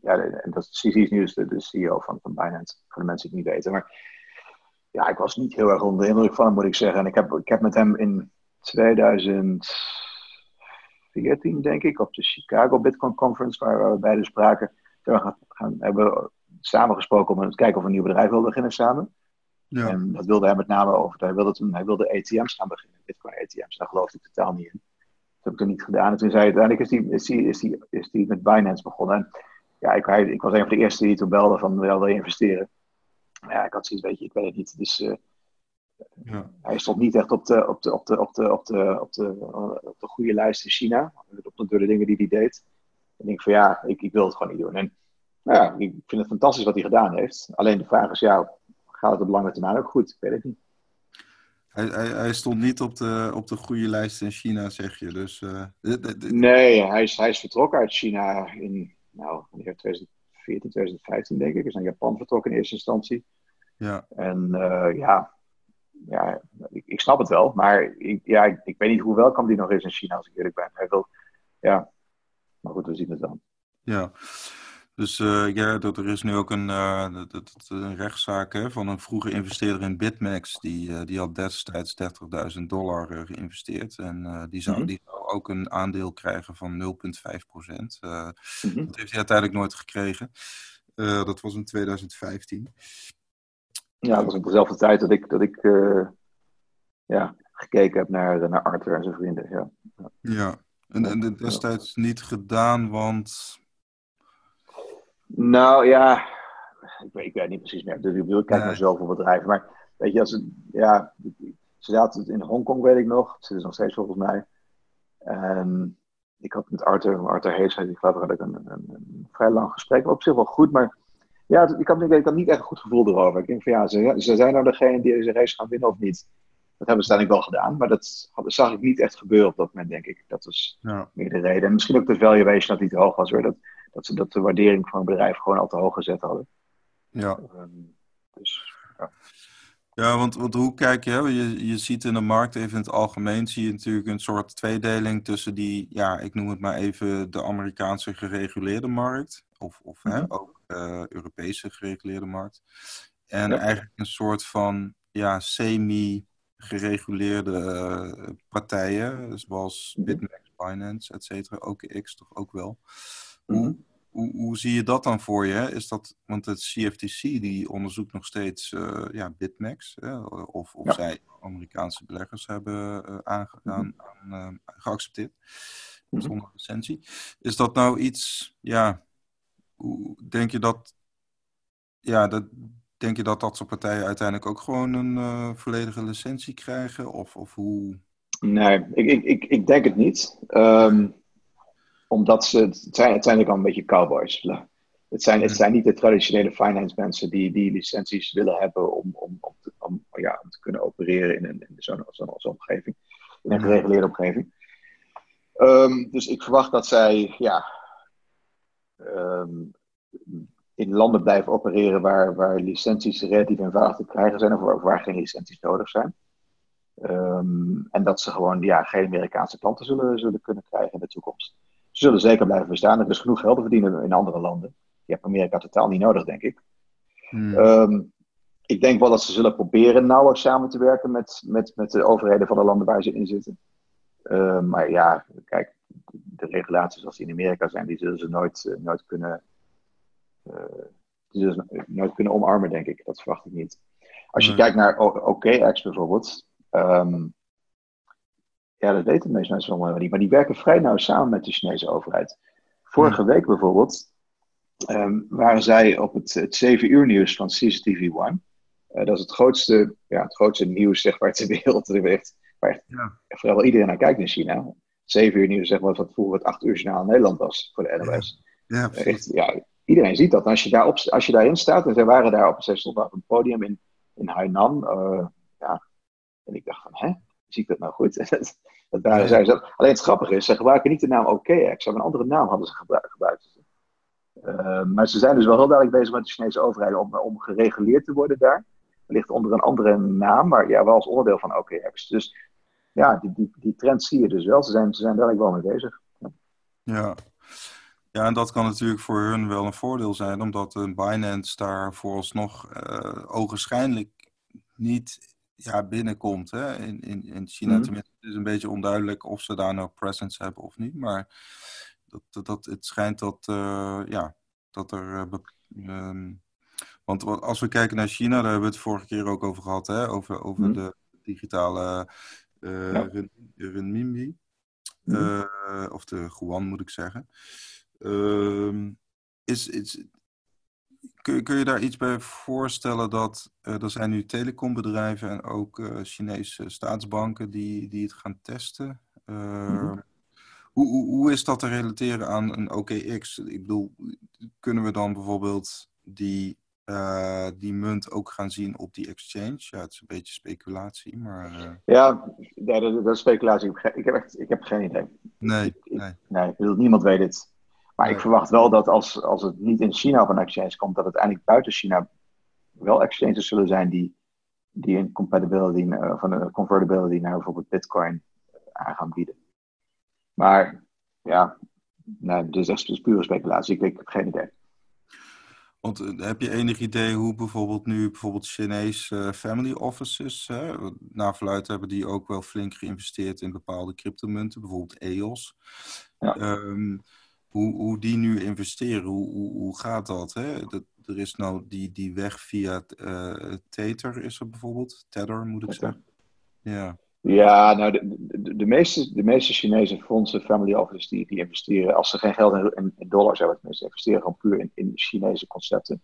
Speaker 2: ja, en dat, CZ is nu dus de, de CEO van, van Binance, voor de mensen die het niet weten. Maar ja, ik was niet heel erg onder de indruk van hem, moet ik zeggen. En ik heb, ik heb met hem in 2014, denk ik, op de Chicago Bitcoin Conference, waar we beide spraken, we gaan, hebben we samengesproken om te kijken of we een nieuw bedrijf wilden beginnen samen. Ja. En dat wilde hij met name over. Hij wilde, toen, hij wilde ATM's gaan beginnen, Bitcoin ATM's. Daar geloofde ik totaal niet in. Dat heb ik toen niet gedaan. En toen zei hij, uiteindelijk is hij is die, is die, is die met Binance begonnen. En ja, ik, ik was een van de eerste die toen belde van, wil je investeren? Ja, ik had zoiets, weet je, ik weet het niet. Dus uh, ja. hij stond niet echt op de, op de, op de, op de, op de, op de, op de goede lijst in China. Op door de dingen die hij deed. En ik denk van ja, ik, ik wil het gewoon niet doen. En nou ja, ik vind het fantastisch wat hij gedaan heeft. Alleen de vraag is, ja, gaat het op lange termijn ook goed? Ik weet het niet.
Speaker 1: Hij, hij, hij, stond niet op de, op de goede lijst in China, zeg je. Dus, uh,
Speaker 2: nee, hij is, hij is vertrokken uit China in nou, 2000, 2014, 2015 denk ik. Is naar Japan vertrokken in eerste instantie.
Speaker 1: Ja.
Speaker 2: En uh, ja, ja ik, ik, snap het wel. Maar ik, ja, ik, ik, weet niet hoe welkom die nog is in China, als ik eerlijk ben. Hij wil, ja, maar goed, we zien het dan.
Speaker 1: Ja. Dus uh, ja, dat er is nu ook een, uh, dat, dat, een rechtszaak hè, van een vroege investeerder in Bitmax. Die, uh, die had destijds 30.000 dollar geïnvesteerd. En die, zou, mm -hmm. die zou ook een aandeel krijgen van 0,5 procent. Mm -hmm. Dat heeft hij uiteindelijk nooit gekregen. dat was in 2015.
Speaker 2: Ja, dat was op dezelfde tijd dat ik, dat ik ja, gekeken heb naar, naar Arthur en zijn vrienden. Ja,
Speaker 1: ja. ja. En, en destijds niet gedaan, want
Speaker 2: nou ja, ik weet, ik weet niet precies meer. Dus ik bedoel, ik kijk naar zoveel bedrijven. Maar weet je, als het, ja, ze zaten in Hongkong, weet ik nog. Ze is nog steeds volgens mij. En ik had met Arthur, Arthur Hees, ik geloof dat ik een, een, een, vrij lang gesprek. Op zich wel goed, maar ja, ik had, ik had niet echt een goed gevoel erover. Ik denk van ja, ze, ze zijn nou degene die deze race gaan winnen of niet. Dat hebben ze uiteindelijk wel gedaan, maar dat, dat zag ik niet echt gebeuren op dat moment, denk ik. Dat was ja. meer de reden. En misschien ook de valuation dat niet te hoog was hoor. Dat, dat ze dat de waardering van een bedrijf gewoon al te hoog gezet hadden.
Speaker 1: Ja. Um, dus, ja. Ja, want, want hoe kijk je, je? Je ziet in de markt, even in het algemeen, zie je natuurlijk een soort tweedeling tussen die, ja, ik noem het maar even de Amerikaanse gereguleerde markt, of, of hè, mhm. ook uh, Europese gereguleerde markt. En eigenlijk een soort van ja, semi-gereguleerde uh, partijen, zoals mhm. Bitmax, Binance, et cetera, OKX toch ook wel. Hoe, mhm. hoe, hoe, zie je dat dan voor je? Is dat, want het CFTC die onderzoekt nog steeds uh, ja, Bitmax, hè, of, of zij Amerikaanse beleggers hebben uh, aangedaan, aan, geaccepteerd, zonder licentie. Is dat nou iets, ja, hoe denk je dat, ja, dat, denk je dat dat soort partijen uiteindelijk ook gewoon een volledige licentie krijgen? Of, of hoe?
Speaker 2: Nee, ik, ik, ik, ik denk het niet. Um, omdat ze, het zijn uiteindelijk al een beetje cowboys. Het zijn, het zijn niet de traditionele finance mensen die, die licenties willen hebben om, om, om, te, om, ja, om te kunnen opereren in, een, in zo'n zo zo omgeving. In een gereguleerde omgeving. Um, dus ik verwacht dat zij ja, um, in landen blijven opereren waar, waar licenties relatief eenvoudig te krijgen zijn of waar, waar geen licenties nodig zijn. Um, en dat ze gewoon ja, geen Amerikaanse klanten zullen, zullen kunnen krijgen in de toekomst. Ze zullen zeker blijven bestaan. Er is genoeg geld te verdienen in andere landen. Je hebt Amerika totaal niet nodig, denk ik. Hmm. Um, ik denk wel dat ze zullen proberen nauwer samen te werken met, met, met de overheden van de landen waar ze in zitten. Uh, maar ja, kijk, de regulaties zoals die in Amerika zijn, die zullen ze nooit, uh, nooit kunnen eh, die dus nooit kunnen omarmen, denk ik. Dat verwacht ik niet. Als je kijkt naar OKX bijvoorbeeld. Um, ja, dat weten de meeste mensen wel niet. Maar die werken vrij nauw samen met de Chinese overheid. Vorige week bijvoorbeeld um, waren zij op het, het 7 uur nieuws van CCTV One. Uh, dat is het grootste, ja, het grootste nieuws zeg maar, ter wereld. Waar echt, waar echt ja. vooral iedereen naar kijkt in China. 7 uur nieuws, zeg maar, wat vroeger het 8 uur journaal in Nederland was voor de NOS. Ja, ja, echt, ja, iedereen ziet dat. als je, daar op, als je daarin staat, en zij waren daar op, zij stonden op een podium in, in Hainan. Uh, ja, en ik dacht van, hè, zie ik dat nou goed? dat waren zij zelf. Alleen het grappige is, ze gebruiken niet de naam OKX, maar een andere naam hadden ze gebruikt. Uh, maar ze zijn dus wel heel duidelijk bezig met de Chinese overheid om, om gereguleerd te worden daar. Ligt onder een andere naam, maar ja, wel als onderdeel van OKX. Dus ja, die, die, die trend zie je dus wel. Ze zijn, ze zijn daar wel mee bezig.
Speaker 1: Ja. Ja, en dat kan natuurlijk voor hun wel een voordeel zijn, omdat Binance daar vooralsnog uh, ogenschijnlijk niet ja, binnenkomt. Hè? In, in, in China mm tenminste. Het is een beetje onduidelijk of ze daar nou presence hebben of niet. Maar dat, dat, het schijnt dat, uh, ja, dat er. Uh, want als we kijken naar China, daar hebben we het vorige keer ook over gehad, hè? over, over mm de digitale uh, ja. renminbi. Mm of de yuan moet ik zeggen. Ehm, is, is, kun, kun je daar iets bij voorstellen dat uh, er zijn nu telecombedrijven en ook uh, Chinese staatsbanken die, die het gaan testen? Uh, hoe, hoe, hoe, is dat te relateren aan een OKX? Ik bedoel, kunnen we dan bijvoorbeeld die, uh, die munt ook gaan zien op die exchange? Ja, het is een beetje speculatie, maar...
Speaker 2: Ja, dat, dat, is speculatie. Ik heb, echt, ik heb geen idee.
Speaker 1: Nee,
Speaker 2: ik, nee. nee niemand weet het. Maar ik verwacht wel dat als, als het niet in China op een exchange komt, dat uiteindelijk buiten China wel exchanges zullen zijn die, die een compatibility, uh, van een convertibility naar bijvoorbeeld Bitcoin uh, aan gaan bieden. Maar ja, dit is echt pure speculatie. Ik, ik heb geen idee.
Speaker 1: Want uh, heb je enig idee hoe bijvoorbeeld nu bijvoorbeeld Chinese family offices, hè, naar verluid hebben die ook wel flink geïnvesteerd in bepaalde cryptomunten, bijvoorbeeld EOS. Ja. Um, hoe, hoe die nu investeren, hoe, hoe, hoe gaat dat, hè? dat? Er is nou die, die weg via uh, Tether is er bijvoorbeeld. Tether moet ik zeggen. Ja.
Speaker 2: Ja, nou, de, de, de, meeste, de meeste Chinese fondsen, family offices, die, die investeren, als ze geen geld in, in dollars hebben, tenminste, investeren gewoon puur in, in Chinese concepten.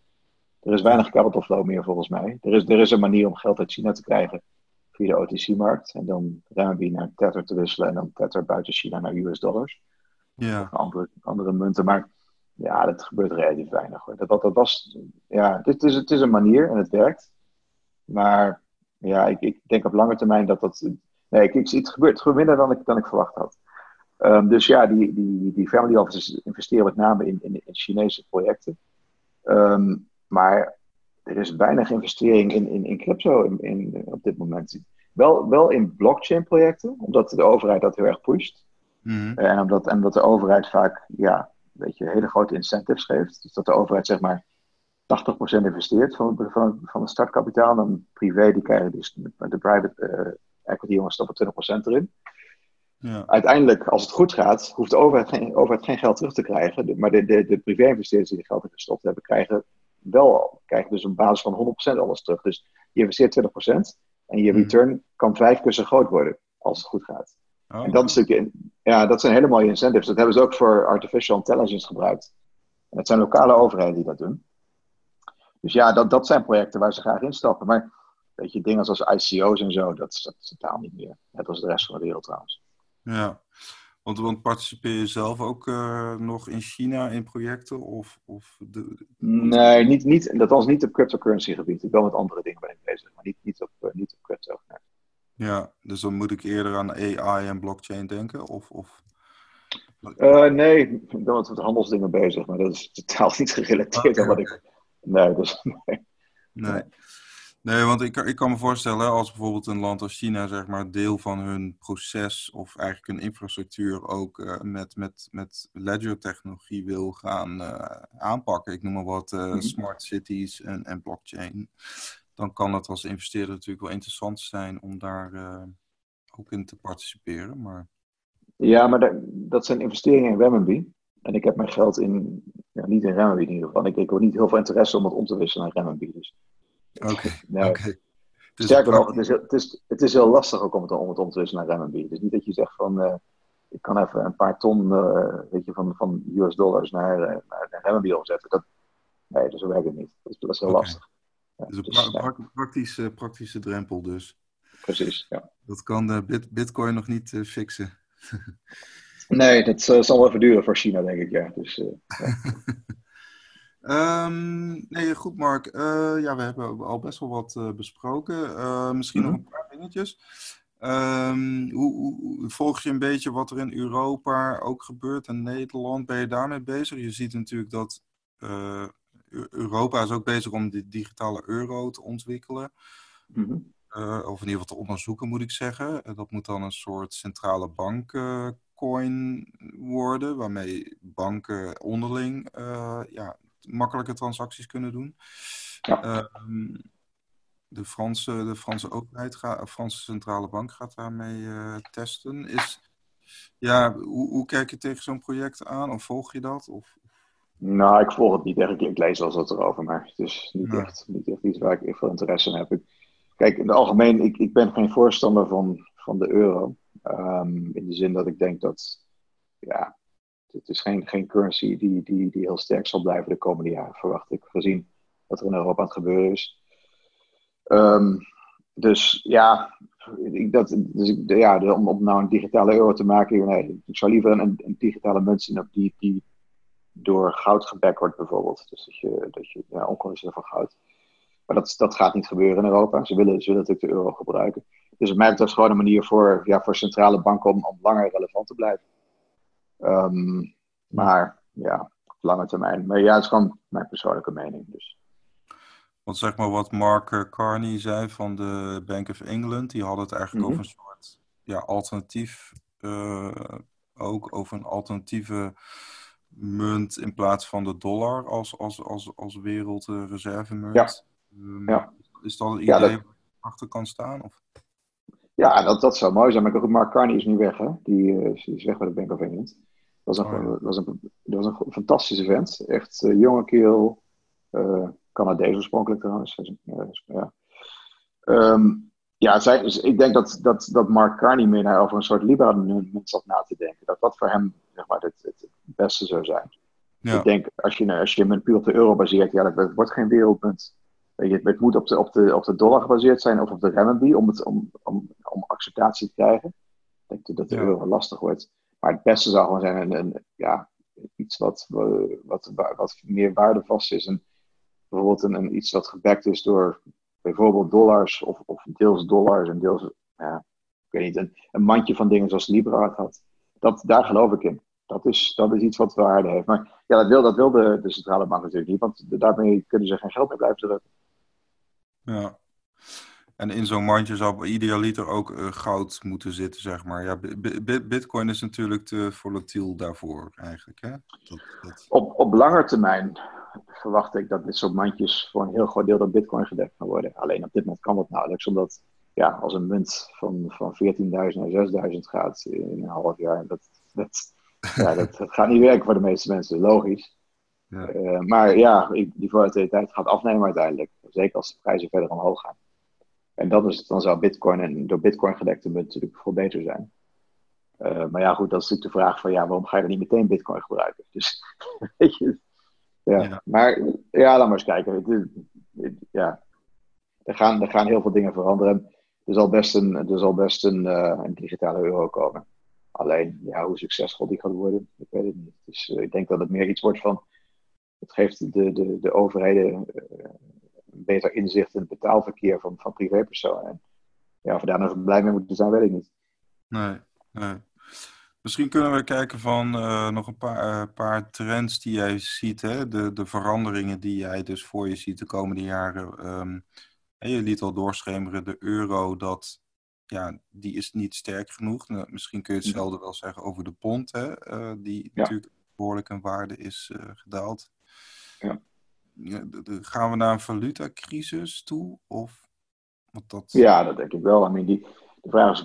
Speaker 2: Er is weinig capital flow meer volgens mij. Er is, er is een manier om geld uit China te krijgen via de OTC-markt. En dan renminbi naar Tether te wisselen en dan Tether buiten China naar US dollars ja. andere, munten. Maar ja, dat gebeurt relatief weinig hoor. Dat, dat, was, ja, dit is, het is een manier en het werkt. Maar ja, ik, ik denk op lange termijn dat dat. Nee, ik, ik, het, gebeurt, het minder dan ik, dan ik verwacht had. Um, dus ja, die, die, die family offices investeren met name in, in, in Chinese projecten. Um, maar er is weinig investering in, in, in crypto in, in, op dit moment. Wel, wel in blockchain projecten, omdat de overheid dat heel erg pusht. Mhm. En, omdat, en omdat de overheid vaak ja, weet je, hele grote incentives geeft. Dus dat de overheid zeg maar 80% investeert van, van, van het startkapitaal. En dan privé, die krijgen dus de private uh, equity jongens stoppen 20% erin. Ja. Uiteindelijk, als het goed gaat, hoeft de overheid geen, overheid geen geld terug te krijgen. Maar de, de, de privé-investeerders die er geld in gestopt hebben, krijgen wel krijgen dus een basis van 100% alles terug. Dus je investeert 20% en je hmm. return kan vijf keer zo groot worden als het goed gaat. Oh. En dat, is natuurlijk, ja, dat zijn hele mooie incentives. Dat hebben ze ook voor artificial intelligence gebruikt. En dat zijn lokale overheden die dat doen. Dus ja, dat, dat zijn projecten waar ze graag instappen. Maar weet je, dingen zoals ICO's en zo, dat, dat is totaal niet meer. Net als de rest van de wereld trouwens.
Speaker 1: Ja, want, want participeer je zelf ook uh, nog in China in projecten? Of, of de...
Speaker 2: Nee, niet, niet, dat was niet op cryptocurrency gebied. Ik ben met andere dingen ben ik bezig, maar niet, niet, op, uh, niet op crypto.
Speaker 1: Ja, dus dan moet ik eerder aan AI en blockchain denken? Of, of...
Speaker 2: Uh, nee, ik ben met handelsdingen bezig, maar dat is totaal niet gerelateerd aan wat ik. Nee, dus nee.
Speaker 1: Nee. Nee, want ik, ik kan me voorstellen, als bijvoorbeeld een land als China, zeg maar, deel van hun proces of eigenlijk hun infrastructuur ook uh, met, met, met ledger-technologie wil gaan uh, aanpakken. Ik noem maar wat uh, smart cities en, en blockchain. Dan kan het als investeerder natuurlijk wel interessant zijn om daar ook in te participeren. Maar...
Speaker 2: Ja, maar dat, dat zijn investeringen in renminbi. En ik heb mijn geld in, ja, niet in renminbi in ieder geval. Ik, ik heb niet heel veel interesse om het om te wisselen naar renminbi. Dus
Speaker 1: Oké. Okay.
Speaker 2: Dus Sterker nog, het is, het, is, het is heel lastig ook om het, om het om te wisselen naar renminbi. Dus niet dat je zegt van, uh, ik kan even een paar ton uh, weet je, van, van US dollars naar, naar, naar omzetten. Dat, nee, dus zo werkt het niet. Dat is, dat is heel okay. lastig.
Speaker 1: Dus een dus, pra praktische, praktische drempel dus.
Speaker 2: Precies, ja.
Speaker 1: Dat kan bit Bitcoin nog niet fixen.
Speaker 2: nee, dat zal wel even duren voor China, denk ik, ja. Dus, ja.
Speaker 1: Um, nee, goed Mark. Ja, we hebben al best wel wat besproken. Misschien mm -hmm. nog een paar dingetjes. Um, hoe, hoe, volg je een beetje wat er in Europa ook gebeurt en Nederland? Ben je daarmee bezig? Je ziet natuurlijk dat Europa is ook bezig om die digitale euro te ontwikkelen. Mm -hmm. of in ieder geval te onderzoeken, moet ik zeggen. dat moet dan een soort centrale bankcoin worden, waarmee banken onderling ja, makkelijke transacties kunnen doen. Ja. Ehm, de, Franse, de Franse overheid, gaat, de Franse Centrale Bank gaat daarmee testen. Is, ja, hoe, hoe kijk je tegen zo'n project aan? Of volg je dat? Of,
Speaker 2: nou, ik volg het niet echt. Ik lees wel wat erover, maar het is niet, echt, niet echt iets waar ik veel interesse in heb. kijk, in het algemeen, ik, ik ben geen voorstander van, van de euro. Um, in de zin dat ik denk dat ja, het is geen, geen currency die, die, die heel sterk zal blijven de komende jaren, verwacht ik, gezien wat er in Europa aan het gebeuren is. Um, dus ja, ik, dat, dus ja om, om nou een digitale euro te maken, nee, ik zou liever een, een digitale munt zien die, die door goud gebackt wordt, bijvoorbeeld. Dus dat je, dat je ja, onconditioneel van goud. Maar dat, dat gaat niet gebeuren in Europa. Ze willen, ze willen natuurlijk de euro gebruiken. Dus op mij betreft gewoon een manier voor, ja, voor centrale banken om, om langer relevant te blijven. Um, maar ja, op lange termijn. Maar ja, het is gewoon mijn persoonlijke mening. Dus.
Speaker 1: Want zeg maar wat Mark eh, Carney zei van de Bank of England, die had het eigenlijk over een soort ja, alternatief, uh, ook over een alternatieve munt in plaats van de dollar als, als, als, als wereldreservemunt. Ja. Um, ja. Is dat een idee ja, dat... waar achter kan staan? Of?
Speaker 2: Ja, dat, dat zou mooi zijn. Maar Mark Carney is nu weg, hè? Die, uh, die is weg bij de Bank of England. Dat was een, oh, was een, dat was een fantastische vent. Echt uh, jonge kerel. Uh, Canadees oorspronkelijk trouwens. ja. Um, ja, zij, dus ik denk dat, dat, dat Mark Carney meer over een soort liberale zat na te denken. Dat dat voor hem zeg maar, het, het beste zou zijn. Ja. Ik denk, als je, als je hem puur op de euro baseert, ja, dat, wordt geen wereldpunt. Je, het moet op de, op, de, op de dollar gebaseerd zijn of op de renminbi om, het, om, om, om acceptatie te krijgen. Ik denk dat de euro lastig wordt. Maar het beste zou gewoon zijn een, een ja, iets wat, wat, wat meer waardevast is. En bijvoorbeeld een, een, iets wat gebackt is door bijvoorbeeld dollars of, of deels dollars en deels, ja, ik weet niet, een, een mandje van dingen zoals Libra had. Dat, daar geloof ik in. Dat is, dat is iets wat waarde heeft. Maar ja, dat wil, dat wil de, de centrale bank natuurlijk niet, want daarmee kunnen ze geen geld meer blijven drukken.
Speaker 1: Ja. En in zo'n mandje zou idealiter ook uh, goud moeten zitten, zeg maar. Ja, Bitcoin is natuurlijk te volatiel daarvoor, eigenlijk. Hè?
Speaker 2: Dat, dat... Op, op lange termijn verwacht ik dat dit soort mandjes voor een heel groot deel door Bitcoin gedekt gaan worden. Alleen op dit moment kan dat nauwelijks, omdat ja, als een munt van, van 14.000 naar 6.000 gaat in een half jaar, dat, dat, ja, dat, gaat niet werken voor de meeste mensen, logisch. Ja. Uh, maar ja, die volatiliteit gaat afnemen uiteindelijk. Zeker als de prijzen verder omhoog gaan. En dat is, dan zou Bitcoin en door Bitcoin gedekte munt natuurlijk veel beter zijn. Uh, maar ja, goed, dat is natuurlijk de vraag van ja, waarom ga je dan niet meteen Bitcoin gebruiken? Dus weet je, ja. ja. Maar ja, laat maar eens kijken. Ja, er gaan, er gaan heel veel dingen veranderen. Er zal best een, er zal best een, uh, een digitale euro komen. Alleen, ja, hoe succesvol die gaat worden, ik weet het niet. Dus uh, ik denk dat het meer iets wordt van. Het geeft de, de, de overheden uh, beter inzicht in het betaalverkeer van, van privépersonen. En ja, of we daar nog blij mee moeten zijn, weet ik niet.
Speaker 1: Nee, nee. Misschien kunnen we kijken van uh, nog een paar, paar trends die jij ziet, hè? De, de veranderingen die jij dus voor je ziet de komende jaren. Um, je liet al doorschemeren, de euro, dat, ja, die is niet sterk genoeg. Nou, misschien kun je hetzelfde wel zeggen over de pond, hè? Uh, die natuurlijk behoorlijk in waarde is gedaald. Ja. Gaan we naar een valutacrisis toe? Of,
Speaker 2: dat... Ja, dat denk ik wel. I mean, die, de vraag is,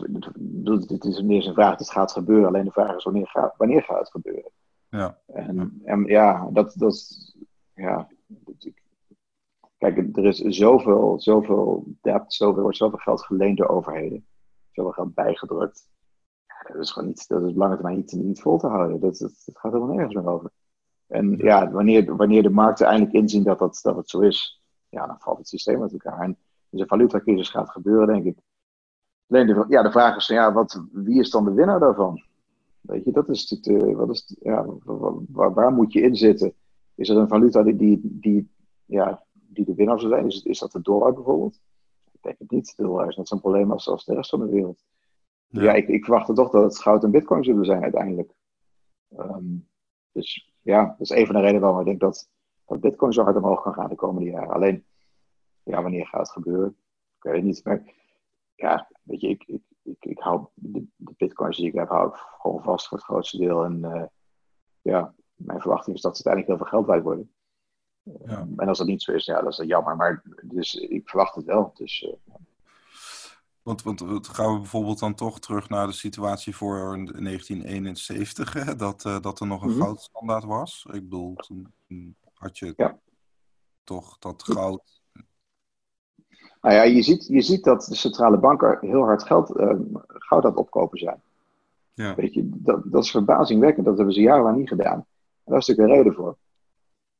Speaker 2: het is meer een vraag, het gaat gebeuren. Alleen de vraag is wanneer gaat, wanneer gaat het gebeuren? Ja. En, en ja, dat, dat ja. Kijk, er is zoveel, zoveel debt, zoveel, wordt zoveel geld geleend door overheden. Zoveel geld bijgedrukt. Ja, dat is gewoon niet, dat is lange termijn niet, niet vol te houden. Dat, dat, dat gaat helemaal nergens meer over. En ja, wanneer, wanneer de markten eindelijk inzien dat, dat, dat het zo is, ja, dan valt het systeem uit elkaar. En dus een valutacrisis gaat gebeuren, denk ik. Alleen de, ja, de vraag is, ja, wat, wie is dan de winnaar daarvan? Weet je, dat is natuurlijk de, wat is, ja, waar, waar, moet je in zitten? Is er een valuta die, die, die, ja, die de winnaar zou zijn? Is, is dat de dollar bijvoorbeeld? Ik denk het niet. De dollar is net zo'n probleem als, als de rest van de wereld. Ja, ja ik, ik verwacht toch dat het goud en bitcoin zullen zijn uiteindelijk. Um, dus ja, dat is een van de redenen waarom ik denk dat, dat bitcoin zo hard omhoog kan gaan de komende jaren. Alleen, ja, wanneer gaat het gebeuren? Ik weet het niet. Maar ja, weet je, ik, ik, ik, ik hou de, de bitcoins die ik heb, hou ik gewoon vast voor het grootste deel. En uh, ja, mijn verwachting is dat ze uiteindelijk heel veel geld waard worden. Ja. En als dat niet zo is, ja, dat is jammer. Maar dus, ik verwacht het wel. Dus, uh,
Speaker 1: want, want gaan we bijvoorbeeld dan toch terug naar de situatie voor 1971, hè? Dat, uh, dat er nog een mm -hmm. goudstandaard was. Ik bedoel, toen had je ja. toch dat goud
Speaker 2: nou ja, je ziet, je ziet dat de centrale banken heel hard geld, uh, goud aan het opkopen zijn. Ja. Weet je, dat, dat is verbazingwekkend. Dat hebben ze jarenlang niet gedaan. En daar is natuurlijk een reden voor.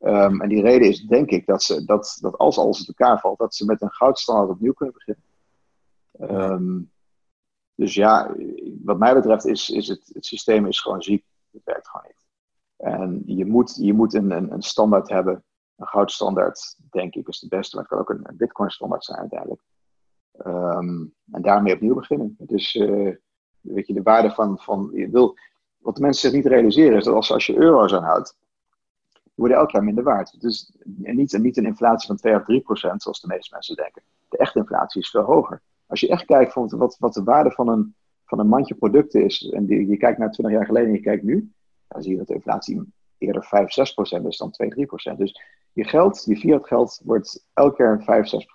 Speaker 2: Um, en die reden is denk ik dat, ze, dat, dat als alles uit elkaar valt, dat ze met een goudstandaard opnieuw kunnen beginnen. Um, dus ja, wat mij betreft is, is het, het systeem is gewoon ziek. Het werkt gewoon niet. En je moet, je moet een, een, een standaard hebben een goudstandaard, denk ik, is de beste. Maar het kan ook een, Bitcoin-standaard zijn uiteindelijk. Um, en daarmee opnieuw beginnen. Dus uh, weet je, de waarde van, van je wil, wat de mensen zich niet realiseren is dat als, als je euro's aanhoudt, worden elk jaar minder waard. Dus niet, niet een inflatie van 2 of 3 procent, zoals de meeste mensen denken. De echte inflatie is veel hoger. Als je echt kijkt wat, wat de waarde van een, van een mandje producten is, en die, je kijkt naar 20 jaar geleden en je kijkt nu, dan zie je dat de inflatie eerder 5, 6 procent is dan 2, 3 procent. Dus je geld, je fiat geld, wordt elk jaar 5, 6,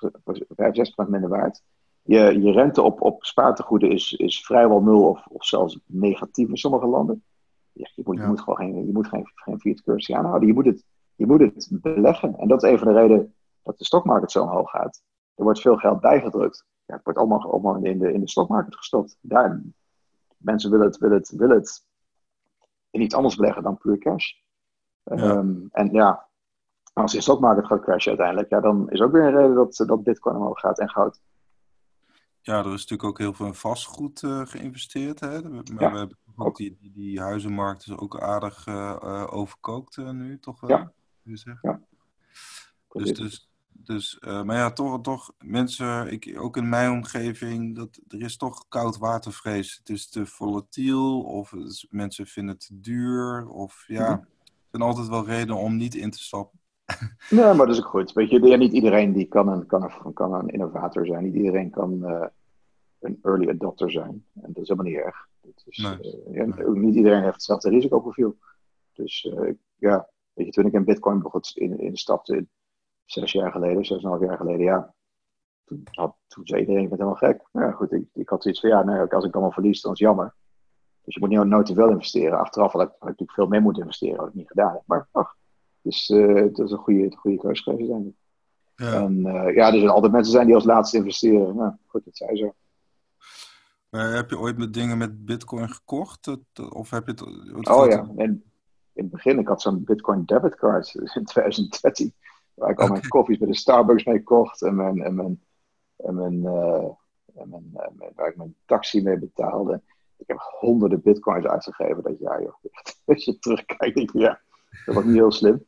Speaker 2: 6 minder waard. Je, je rente op, op spaartegoeden is, is vrijwel nul of, of zelfs negatief in sommige landen. Ja, je, moet, je moet gewoon geen, je moet geen, geen fiat currency aanhouden. Je moet, het, je moet het beleggen. En dat is een van de redenen dat de stokmarkt zo omhoog gaat. Er wordt veel geld bijgedrukt. Ja, het wordt allemaal, allemaal in, de, in de stokmarkt gestopt. Daar, mensen willen het, willen, het, willen het in iets anders beleggen dan puur cash. Ja. Um, en ja, als de stokmarkt gaat crashen uiteindelijk, ja, dan is ook weer een reden dat, dat bitcoin omhoog gaat en goud.
Speaker 1: Ja, er is natuurlijk ook heel veel vastgoed uh, geïnvesteerd. Hè? Maar ja, we hebben ook die, die, die, huizenmarkt is ook aardig uh, overkookt nu, toch wel? Ja. ja. Dus, dus, dus maar ja, toch, toch mensen, ik, ook in mijn omgeving, dat, er is toch koud watervrees. Het is te volatiel, of mensen vinden het te duur, of ja, mm -hmm. er zijn altijd wel redenen om niet in te stappen.
Speaker 2: nee, maar dat is ook goed. Weet je, ja, niet iedereen die kan een, kan een, kan een innovator zijn. Niet iedereen kan een early adopter zijn. En dat is helemaal niet erg. Is, nee. ja, nee. Niet iedereen heeft hetzelfde risicoprofiel. Dus uh, ja, weet je, toen ik in Bitcoin begon in, instapte, zes jaar geleden, zes en half jaar geleden, ja, toen, had, toen zei iedereen, ik ben helemaal gek. Ja, goed, ik, ik had zoiets van, ja, nee, als ik allemaal verlies, dan is het jammer. Dus je moet niet nooit te veel investeren. Achteraf had ik, had ik natuurlijk veel meer moeten investeren, had ik niet gedaan. Maar ach, dus uh, het is een goede, goede keuze geweest, denk ik. Ja. En uh, ja, er zullen altijd mensen zijn die als laatste investeren. Nou, goed, dat zij zo.
Speaker 1: Maar heb je ooit met dingen met Bitcoin gekocht? Of heb je het.
Speaker 2: oh ja, en in het begin, ik had zo'n Bitcoin debitcard in 2013. Waar ik al mijn koffies bij de Starbucks mee kocht. En mijn, en mijn, en mijn, uh, en mijn, uh, waar ik mijn taxi mee betaalde. Ik heb honderden bitcoins uitgegeven dat jaar, joh. Als je terugkijkt, denk je, ja, dat was niet heel slim.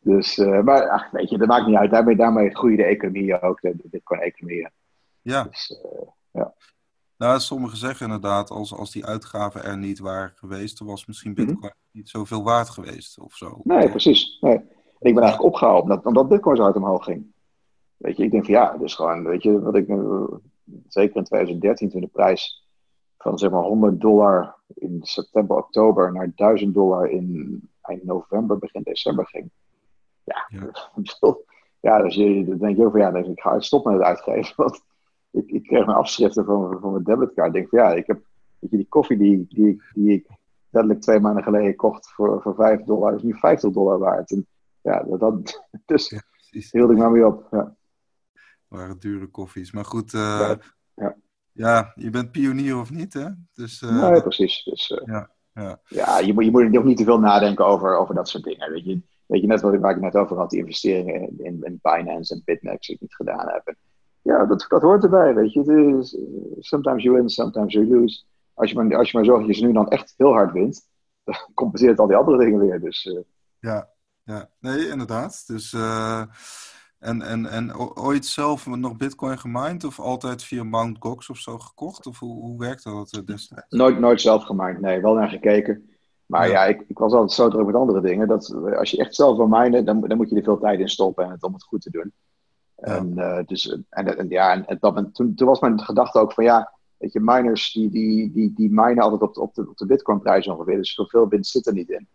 Speaker 2: Dus, uh, maar ach, weet je, dat maakt niet uit. Daarmee, daarmee groeide de economie ook, de, de bitcoin-economie.
Speaker 1: Ja.
Speaker 2: Dus, ja.
Speaker 1: Nou, sommigen zeggen inderdaad, als, als die uitgaven er niet waren geweest, dan was misschien Bitcoin mm -hmm. niet zoveel waard geweest of zo.
Speaker 2: Nee, precies. Nee. Ik ben eigenlijk opgehaald omdat, omdat Bitcoin zo uit omhoog ging. Weet je, ik denk van ja, dus gewoon, weet je, wat ik, zeker in 2013, toen de prijs van zeg maar 100 dollar in september, oktober naar 1000 dollar in eind november, begin december ging. Ja, ja. ja dus je, dan denk je ook van ja, ik ga stoppen met het uitgeven. Want ik, ik kreeg mijn afschriften van, van mijn debitcard. Ik denk van ja, ik heb weet je, die koffie die, die, die ik letterlijk twee maanden geleden kocht voor, voor 5 dollar, is nu 50 dollar waard. En ja, dat, dat dus ja, hield ik maar weer op. Ja.
Speaker 1: waren dure koffies. Maar goed, uh, ja, ja. ja, je bent pionier of niet, hè? Dus,
Speaker 2: uh, nee, precies. Dus, uh, ja, ja. ja, je, moet, je moet ook niet te veel nadenken over, over dat soort dingen. Weet je, weet je net wat ik, waar ik net over had, die investeringen in, in, in Binance en Bitnex die ik niet gedaan heb. Ja, dat, dat hoort erbij, weet je. Is, sometimes you win, sometimes you lose. Als je maar, als je maar zorgt dat je ze nu dan echt heel hard wint, dan compenseert al die andere dingen weer. Dus,
Speaker 1: ja, ja, nee, inderdaad. Dus, uh, en, en, en ooit zelf nog Bitcoin gemined of altijd via Mount Gox of zo gekocht? Of hoe, hoe werkte dat destijds?
Speaker 2: Nooit, nooit zelf gemined, nee, wel naar gekeken. Maar ja, ja ik, ik, was altijd zo druk met andere dingen. Dat als je echt zelf wil minen, dan, dan moet je er veel tijd in stoppen en het, om het goed te doen. En, uh, dus, en, en, ja, en, en dat, toen, toen was mijn gedachte ook van ja, weet je, miners die, die, die, die minen altijd op de, op de, op de Bitcoin prijs ongeveer. Dus zoveel winst zit er niet in.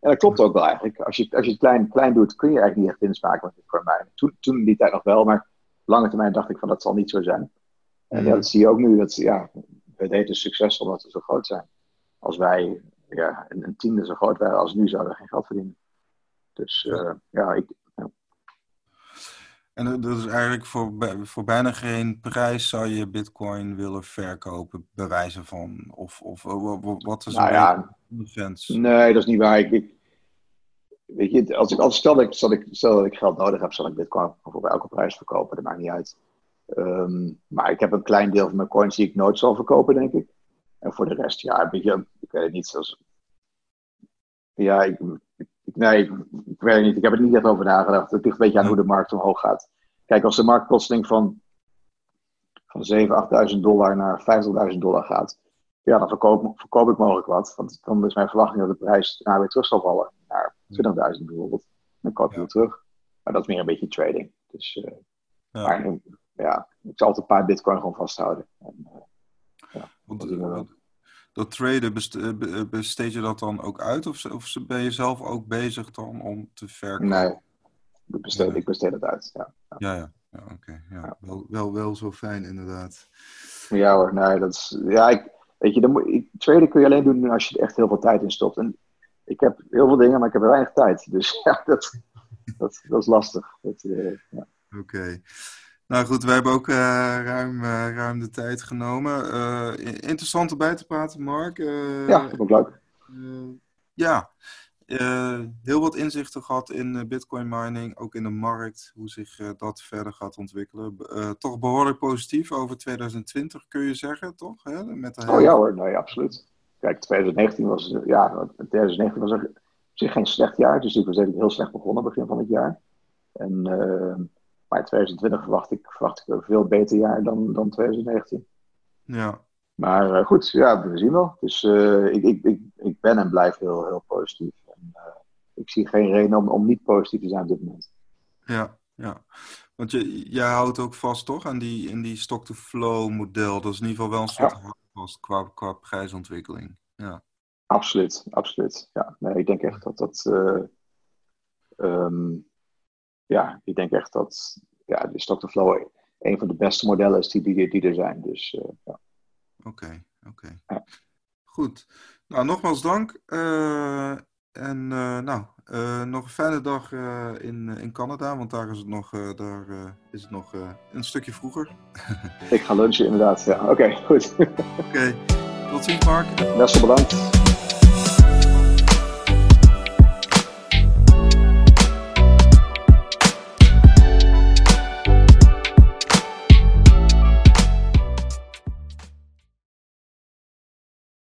Speaker 2: En dat klopt ook wel eigenlijk. Als je, als je het klein, klein doet, kun je eigenlijk niet echt winst maken met Bitcoin minen. Toen, toen die tijd nog wel, maar lange termijn dacht ik van dat zal niet zo zijn. En ja, dat zie je ook nu. Dat, ja, heeft dus succes omdat we zo groot zijn. Als wij ja, een, een tiende zo groot waren als nu, zouden we geen geld verdienen. Dus uh, ja, ik,
Speaker 1: en dat is eigenlijk voor, voor bijna geen prijs zou je bitcoin willen verkopen, bewijzen van? Of, of wat is
Speaker 2: nou ja, Nee, dat is niet waar. Ik, weet je, als ik, als stel, dat ik, stel, ik, stel dat ik geld nodig heb, zal ik bitcoin voor elke prijs verkopen. Dat maakt niet uit. Um, maar ik heb een klein deel van mijn coins die ik nooit zal verkopen, denk ik. En voor de rest, ja, een beetje, ik weet het niet, zoals... Ja, ik, nee, ik weet het niet. Ik heb er niet echt over nagedacht. Het ligt een beetje aan hoe de markt omhoog gaat. Kijk, als de marktplotseling van, van 7.000, 8.000 dollar naar 50.000 dollar gaat, ja, dan verkoop, verkoop ik mogelijk wat. Want dan is mijn verwachting dat de prijs daarna weer terug zal vallen naar 20.000 bijvoorbeeld. Dan koop je ja. weer terug. Maar dat is meer een beetje trading. Dus, uh, ja. Maar ja, ik zal altijd een paar bitcoin gewoon vasthouden. En, uh, ja,
Speaker 1: Want, dat traden, besteed je dat dan ook uit? Of, of ben je zelf ook bezig dan om te verkopen?
Speaker 2: Nee, ik besteed, ik besteed het uit, ja.
Speaker 1: Ja, ja. ja oké. Okay. Ja. Wel, wel, wel zo fijn, inderdaad.
Speaker 2: Ja hoor, nee, dat is... Ja, ik, weet je, dan moet, ik, traden kun je alleen doen als je er echt heel veel tijd in stopt. En ik heb heel veel dingen, maar ik heb er weinig tijd. Dus ja, dat, dat, dat is lastig. Uh, ja.
Speaker 1: Oké. Okay. Nou goed, wij hebben ook uh, ruim, uh, ruim de tijd genomen. Uh, interessant erbij te praten, Mark.
Speaker 2: ja, dat ook leuk.
Speaker 1: ja, heel wat inzichten gehad in bitcoin mining, ook in de markt, hoe zich dat verder gaat ontwikkelen. toch behoorlijk positief over 2020 kun je zeggen, toch? Hè?
Speaker 2: Met de hele... Oh ja hoor, nee, absoluut. Kijk, 2019 was, ja, 2019 was op zich geen slecht jaar. Dus ik was eigenlijk heel slecht begonnen begin van het jaar. En maar 2020 verwacht ik, verwacht ik een veel beter jaar dan, dan 2019.
Speaker 1: Ja.
Speaker 2: Maar uh, goed, ja, we zien wel. Dus uh, ik, ik, ik, ik ben en blijf heel, heel positief. En, uh, ik zie geen reden om, om niet positief te zijn op dit moment.
Speaker 1: Ja, ja. Want je, jij houdt ook vast toch aan die, in die stock-to-flow model. Dat is in ieder geval wel een soort ja. vast qua, qua prijsontwikkeling. Ja.
Speaker 2: Absoluut, absoluut. Ja, nee, ik denk echt dat dat. Um, ja, ik denk echt dat ja, de stock-to-flow een van de beste modellen is die, die, die er zijn. Dus uh, ja.
Speaker 1: Oké, oké. Goed. Nou, nogmaals dank. Uh, en nou, nog een fijne dag in, in Canada, want daar is het nog, daar, is het nog een stukje vroeger.
Speaker 2: ik ga lunchen inderdaad, ja. Oké, goed.
Speaker 1: Oké, tot ziens Mark.
Speaker 2: Best wel bedankt.